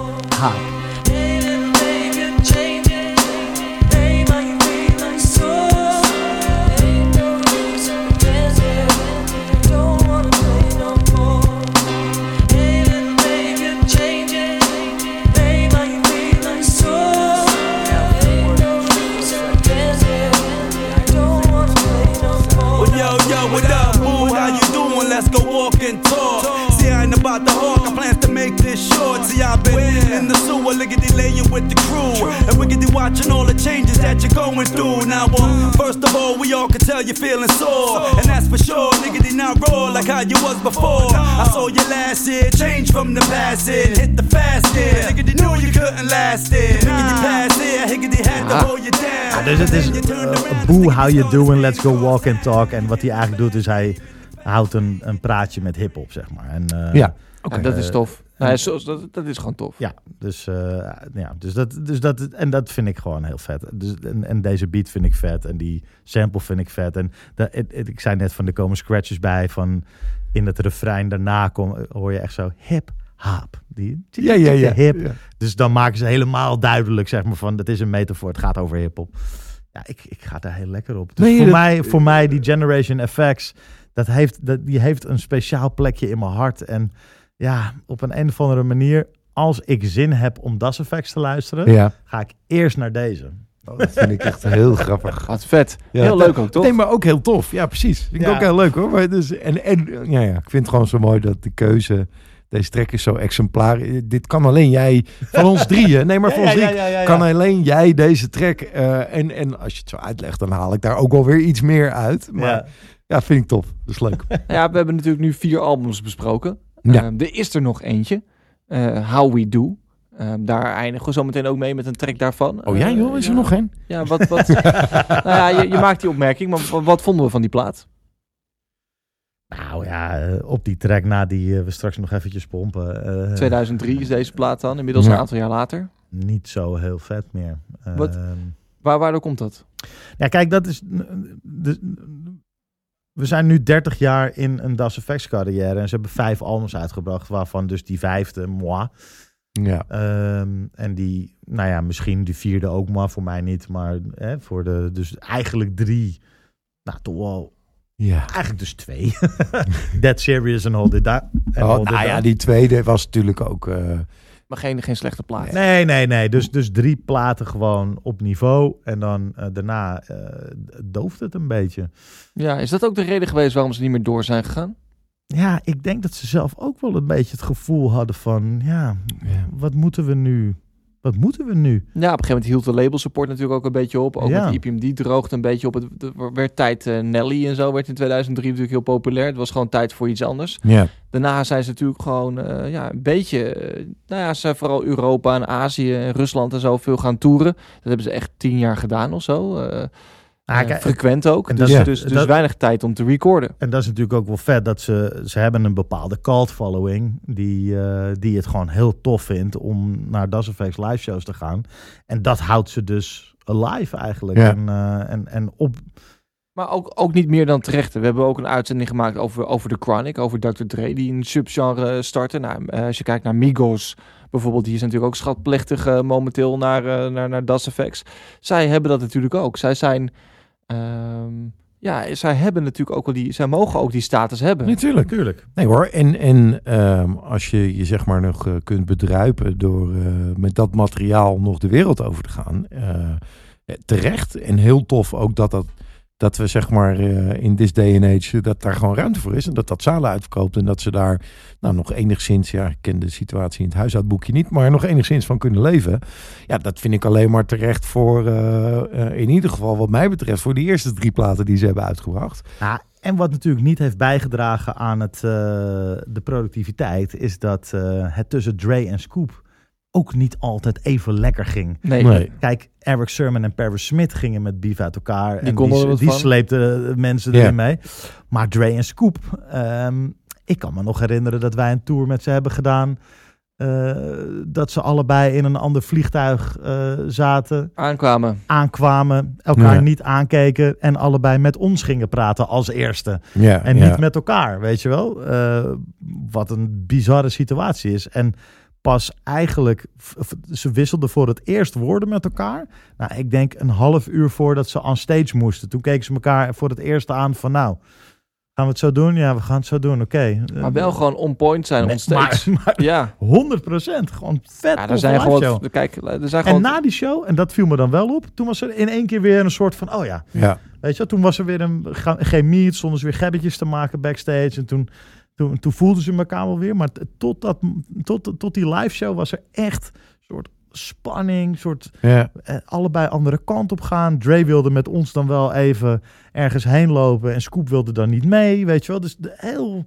short. See, in the sewer, liggity laying with the crew. And wiggity watching all the changes that you're going through. Now, uh, first of all, we all can tell you're feeling sore. And that's for sure, Nigga, liggity not raw like how you was before. I saw you last year, change from the past it. Hit the fast year. Liggity knew you couldn't last it. Liggity past it, higgity had to hold you down. Ja, dus het is Then you turned around. Boo, how you doing, let's go walk and talk. En wat hij eigenlijk doet is hij houdt een, een praatje met hip-hop, zeg maar. En, eh, Ja. Ja, dat is Eh, tof. Nee, zo- dat, dat is gewoon tof. Ja, dus, eh, ja, dus, dat, dus dat, en dat vind ik gewoon heel vet. Dus, en, en deze beat vind ik vet en die sample vind ik vet. En dat, het- het- ik zei net van, er komen scratches bij van in het refrein daarna kom, hoor je echt zo hip hop. Die Ja, ja, ja. hip. Ja. Dus dan maken ze helemaal duidelijk, zeg maar, van het is een metafoor, het gaat over hip-hop. Ja, ik, ik ga daar heel lekker op. Dus Nee, voor, dat- mij, voor mij, die Generation FX, dat heeft, dat, die heeft een speciaal plekje in mijn hart. En ja, op een, een of andere manier, als ik zin heb om Das Effects te luisteren, Ja, ga ik eerst naar deze. Oh, dat vind ik echt heel grappig. Wat vet. Ja. Heel leuk ook, toch? Nee, maar ook heel tof. Ja, precies. Vind ik Ja. ook heel leuk hoor. Maar dus, en, en ja, ja, ik vind het gewoon zo mooi dat de keuze Deze track is zo exemplaar. Eh, Dit kan alleen jij van ons drieën. Nee, maar Ja, van ons ja, drie ja, ja, ja. kan alleen jij deze track. eh, en, en als je het zo uitlegt, dan haal ik daar ook wel weer iets meer uit. Maar ja, Ja. vind ik tof. Dat is leuk. Ja, we hebben natuurlijk nu vier albums besproken. Ja. Ehm, er is er nog eentje. eh, How We Do. Ehm, daar eindigen we zo meteen ook mee met een track daarvan. Oh ja, Eh, joh, is er ja. nog één? Ja, wat... wat nou ja, je, je maakt die opmerking, maar wat, vonden we van die plaat? Nou ja, eh, op die track na die we straks nog eventjes pompen. eh, 2003 is deze plaat dan, inmiddels Ja. een aantal jaar later. Niet zo heel vet meer. Wat? Ehm, Waar, waardoor komt dat? Ja, kijk, dat is. de- we zijn nu 30 jaar in een Das Effects carrière. En ze hebben vijf albums uitgebracht, waarvan dus die vijfde, moi. Ja. Ehm, en die, nou ja, misschien die vierde ook, maar voor mij niet. Maar hè, voor de, dus eigenlijk drie. Nou, toch wel, ja. eigenlijk dus twee. That Serious en All That. en Oh, nou ja, die tweede was natuurlijk ook... eh, Maar geen, geen slechte plaat. Nee, nee, nee. Dus, dus drie platen gewoon op niveau. En dan eh, daarna eh, dooft het een beetje. Ja, is dat ook de reden geweest waarom ze niet meer door zijn gegaan? Ja, ik denk dat ze zelf ook wel een beetje het gevoel hadden van, ja, ja. wat moeten we nu? Wat moeten we nu? Ja, op een gegeven moment hield de label support natuurlijk ook een beetje op. Ook Ja. met EPMD droogde een beetje op. Het, het werd tijd, eh, Nelly en zo werd in 2003 natuurlijk heel populair. Het was gewoon tijd voor iets anders. Ja. Daarna zijn ze natuurlijk gewoon eh, ja, een beetje, eh, nou ja, ze zijn vooral Europa en Azië en Rusland en zo veel gaan toeren. Dat hebben ze echt tien jaar gedaan of zo. Ah, eh, kijk, frequent ook. en dus dat is- dus, dus dat- weinig tijd om te recorden. En dat is natuurlijk ook wel vet dat ze, ze hebben een bepaalde cult following die, eh, die het gewoon heel tof vindt om naar Das Effects live shows te gaan. En dat houdt ze dus alive eigenlijk. Ja. En, eh, en, en op, Maar ook, ook niet meer dan terecht. We hebben ook een uitzending gemaakt over, over The Chronic, over Dr. Dre, die een subgenre startte. Nou, als je kijkt naar Migos bijvoorbeeld, die is natuurlijk ook schatplichtig momenteel naar, eh, naar, naar Das Effects. Zij hebben dat natuurlijk ook. Zij zijn, ehm, ja, zij hebben natuurlijk ook wel die, zij mogen ook die status hebben. Natuurlijk. natuurlijk. Nee hoor, en, en ehm, als je je zeg maar nog eh, kunt bedruipen door eh, met dat materiaal nog de wereld over te gaan, eh, terecht en heel tof ook dat, dat, dat we zeg maar eh, in this day and age dat daar gewoon ruimte voor is en dat dat zalen uitverkoopt en dat ze daar nou nog enigszins, ja ik ken de situatie in het huishoudboekje niet, maar nog enigszins van kunnen leven. Ja, dat vind ik alleen maar terecht voor, eh, eh, in ieder geval wat mij betreft, voor die eerste drie platen die ze hebben uitgebracht. Ja, en wat natuurlijk niet heeft bijgedragen aan het, de productiviteit, is dat het tussen Dre en Scoop ook niet altijd even lekker ging. Nee. Nee. Kijk, Eric Sermon en Paris Smith gingen met beef uit elkaar. en die, wat die van. sleepten mensen Ja. erin mee. Maar Dre en Scoop, ehm, ik kan me nog herinneren dat wij een tour met ze hebben gedaan. eh, dat ze allebei in een ander vliegtuig eh, zaten, Aankwamen. aankwamen, elkaar Ja. niet aankeken en allebei met ons gingen praten als eerste. Ja, En ja. niet met elkaar, weet je wel? Eh, wat een bizarre situatie is. En pas eigenlijk, ze wisselden voor het eerst woorden met elkaar. Nou, ik denk een half uur voordat ze on stage moesten. Toen keken ze elkaar voor het eerst aan van nou, gaan we het zo doen? Ja, we gaan het zo doen, oké. Maar wel gewoon on point zijn Nee, onstage. maar, maar Ja, 100 procent, gewoon vet ja er zijn live gewoon, show. kijk, er zijn En gewoon na die show, en dat viel me dan wel op, toen was er in één keer weer een soort van, oh ja, ja. Weet je, wel, toen was er weer een geen meet, stonden ze weer gebbetjes te maken backstage. En toen, toen, toen voelden ze elkaar wel weer. Maar tot, dat, tot, tot die live show was er echt een soort spanning, soort ja. eh, allebei andere kant op gaan. Dre wilde met ons dan wel even ergens heen lopen en Scoop wilde dan niet mee, weet je wel. Dus de heel,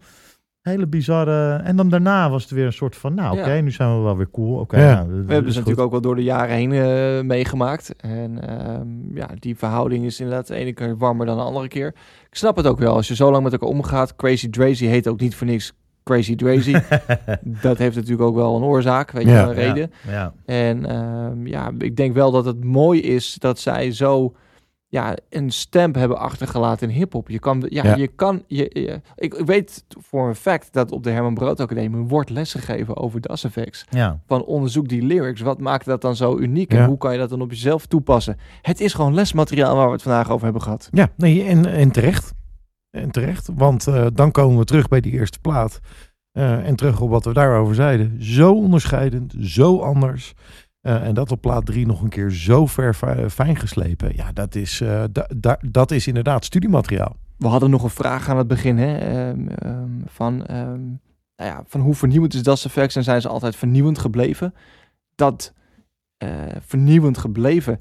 hele bizarre... En dan daarna was het weer een soort van, nou oké, Ja. nu zijn we wel weer cool. Oké, Ja. nou, We hebben ze natuurlijk ook wel door de jaren heen eh, meegemaakt. En ehm, ja, die verhouding is inderdaad de ene keer warmer dan de andere keer. Ik snap het ook wel. Als je zo lang met elkaar omgaat. Crazy Drazy heet ook niet voor niks Crazy Drazy. dat heeft natuurlijk ook wel een oorzaak, weet je Ja. wel, een reden. Ja, En ehm, ja, ik denk wel dat het mooi is dat zij zo ja, een stamp hebben achtergelaten in hip-hop. Je kan, ja, Ja. je kan, je, je- ik, ik weet voor een fact dat op de Herman Brood Academie wordt lesgegeven over Das Effects. ja. Van onderzoek die lyrics. Wat maakt dat dan zo uniek en hoe kan je dat dan op jezelf toepassen? Het is gewoon lesmateriaal waar we het vandaag over hebben gehad. Ja, nee, en, en terecht. En terecht, want eh, dan komen we terug bij die eerste plaat. Eh, en terug op wat we daarover zeiden. Zo onderscheidend, zo anders. Eh, en dat op plaat 3 nog een keer zo ver fi- fijn geslepen. Ja, dat is, da- dat is inderdaad studiemateriaal. We hadden nog een vraag aan het begin hè, ehm, ehm, van... ehm, nou ja, van hoe vernieuwend is Das Effects en zijn ze altijd vernieuwend gebleven. Dat eh, vernieuwend gebleven,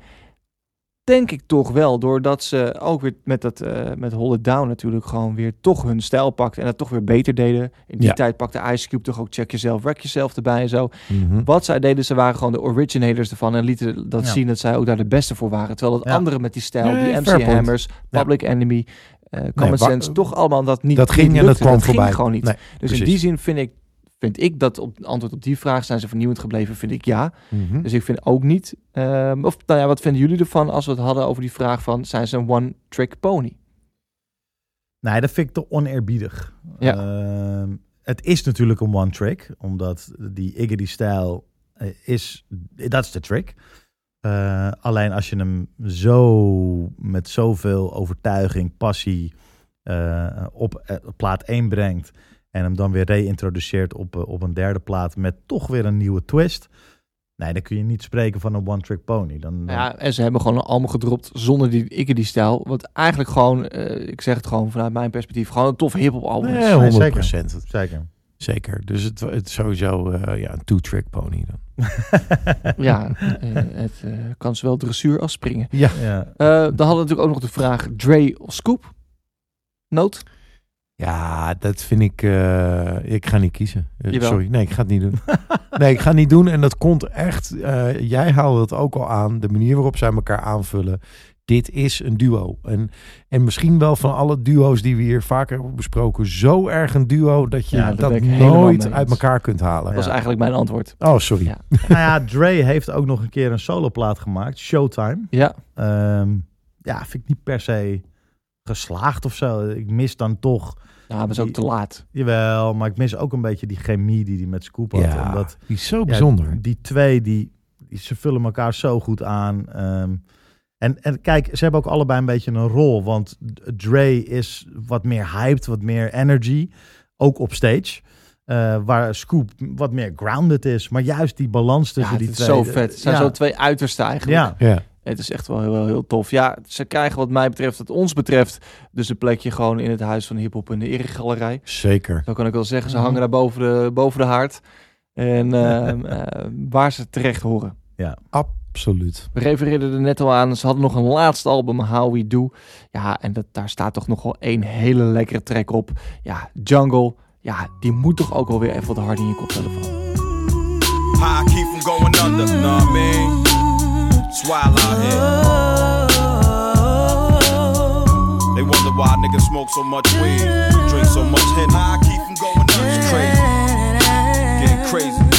denk ik toch wel, doordat ze ook weer met dat eh, met Hold It Down natuurlijk gewoon weer toch hun stijl pakten en dat toch weer beter deden. In die Ja. tijd pakte Ice Cube toch ook Check Yourself, Wreck Yourself erbij en zo. Mhm. Wat zij deden, ze waren gewoon de originators ervan en lieten dat Ja. zien dat zij ook daar de beste voor waren. Terwijl het Ja. andere met die stijl, Nee, die MC. Hammers, Public Enemy, eh Common Sense, toch allemaal dat niet dat ging niet en dat kwam ging voorbij. gewoon niet. Nee, dus precies. in die zin vind ik, vind ik dat op antwoord op die vraag zijn ze vernieuwend gebleven, vind ik ja. Mhm. Dus ik vind ook niet, ehm, of nou ja, wat vinden jullie ervan als we het hadden over die vraag van zijn ze een one-trick pony? Nee, dat vind ik te oneerbiedig. Ja. Ehm, het is natuurlijk een one-trick, omdat die Iggy-stijl eh, is, dat is de trick. Eh, alleen als je hem zo met zoveel overtuiging, passie eh, op plaat 1 brengt en hem dan weer reïntroduceert op, eh, op een derde plaat met toch weer een nieuwe twist. Nee, dan kun je niet spreken van een one-trick pony. Dan, dan- Ja, en ze hebben gewoon een album gedropt zonder die ikke die stijl. Wat eigenlijk gewoon, eh, ik zeg het gewoon vanuit mijn perspectief, gewoon een tof hip-hop album is. Nee, Nee, 100 zeker. Zeker. Zeker. Dus het, het is sowieso eh, ja, een two-trick pony dan. Ja, het eh, kan zowel dressuur als springen. Ja. Ja. Eh, dan hadden we natuurlijk ook nog de vraag Dre of Scoop? Noot? Ja, dat vind ik... eh, ik ga niet kiezen. Eh, sorry. Nee, ik ga het niet doen. nee, ik ga het niet doen. En dat komt echt... eh, jij haalde het ook al aan. De manier waarop zij elkaar aanvullen. Dit is een duo. En, en misschien wel van alle duo's die we hier vaker hebben besproken... zo erg een duo dat je Ja, dat nooit uit elkaar kunt halen. Dat was eigenlijk mijn antwoord. Oh, sorry. Ja. nou ja, Dre heeft ook nog een keer een soloplaat gemaakt, Showtime. Ja, Ehm, ja, vind ik niet per se geslaagd of zo. Ik mis dan toch, ja maar is ook te laat. jawel, maar ik mis ook een beetje die chemie die hij met Scoop had. Ja, Omdat die is zo ja, bijzonder. die twee, die, die, ze vullen elkaar zo goed aan. Ehm, en, en kijk, ze hebben ook allebei een beetje een rol. Want Dre is wat meer hyped, wat meer energy. Ook op stage. Eh, waar Scoop wat meer grounded is. Maar juist die balans Ja, tussen het die is twee. zo vet. Het zijn ja, zo twee uitersten eigenlijk. Ja, Ja. Het is echt wel heel, heel, heel tof. Ja, ze krijgen wat mij betreft, wat ons betreft, dus een plekje gewoon in het huis van hiphop in de eregalerij. Zeker. Zo kan ik wel zeggen. Ze Mhm. hangen daar boven de, boven de haard. En ehm, eh, waar ze terecht horen. Absoluut. We refereerden er net al aan. Ze hadden nog een laatste album, How We Do. Ja, en dat, daar staat toch nog wel één hele lekkere track op. Ja, Jungle. Ja, die moet toch ook wel weer even wat harder in je koptelefoon. I keep from going under, know what I mean? Wild out here. They wonder why niggas smoke so much weed, drink so much Henny. How I keep from going. It's crazy. Getting crazy.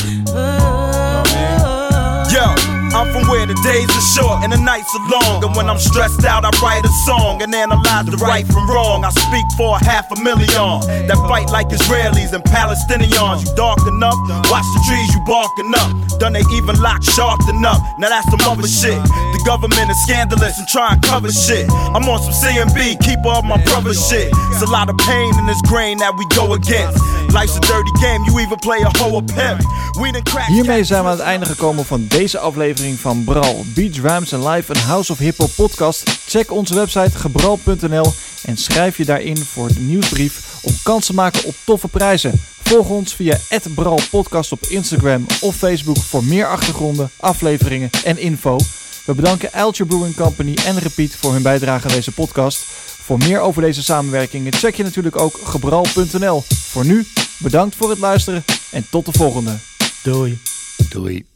I'm from where the days are short and the nights are long. And when I'm stressed out, I write a song and analyze the right from wrong. I speak for a half a million that fight like Israelis and Palestinians. You darken up, watch the trees you barking up. Done they even lock Sharpton up. Now that's some other shit. The government is scandalous and try and cover shit. I'm on some CMB, keep up my brother shit. It's a lot of pain in this grain that we go against. Life's a dirty game, you even play a hoe a pimp. We done crack Hiermee zijn we aan het einde gekomen van deze aflevering van Bral. Beats, Rhymes and Live, een House of Hip Hop podcast. Check onze website gebral.nl en schrijf je daarin voor de nieuwsbrief om kans te maken op toffe prijzen. Volg ons via Bral Podcast op Instagram of Facebook voor meer achtergronden, afleveringen en info. We bedanken Alture Brewing Company en Repeat voor hun bijdrage aan deze podcast. Voor meer over deze samenwerkingen check je natuurlijk ook gebral.nl. Voor nu, bedankt voor het luisteren en tot de volgende. doei. Doei.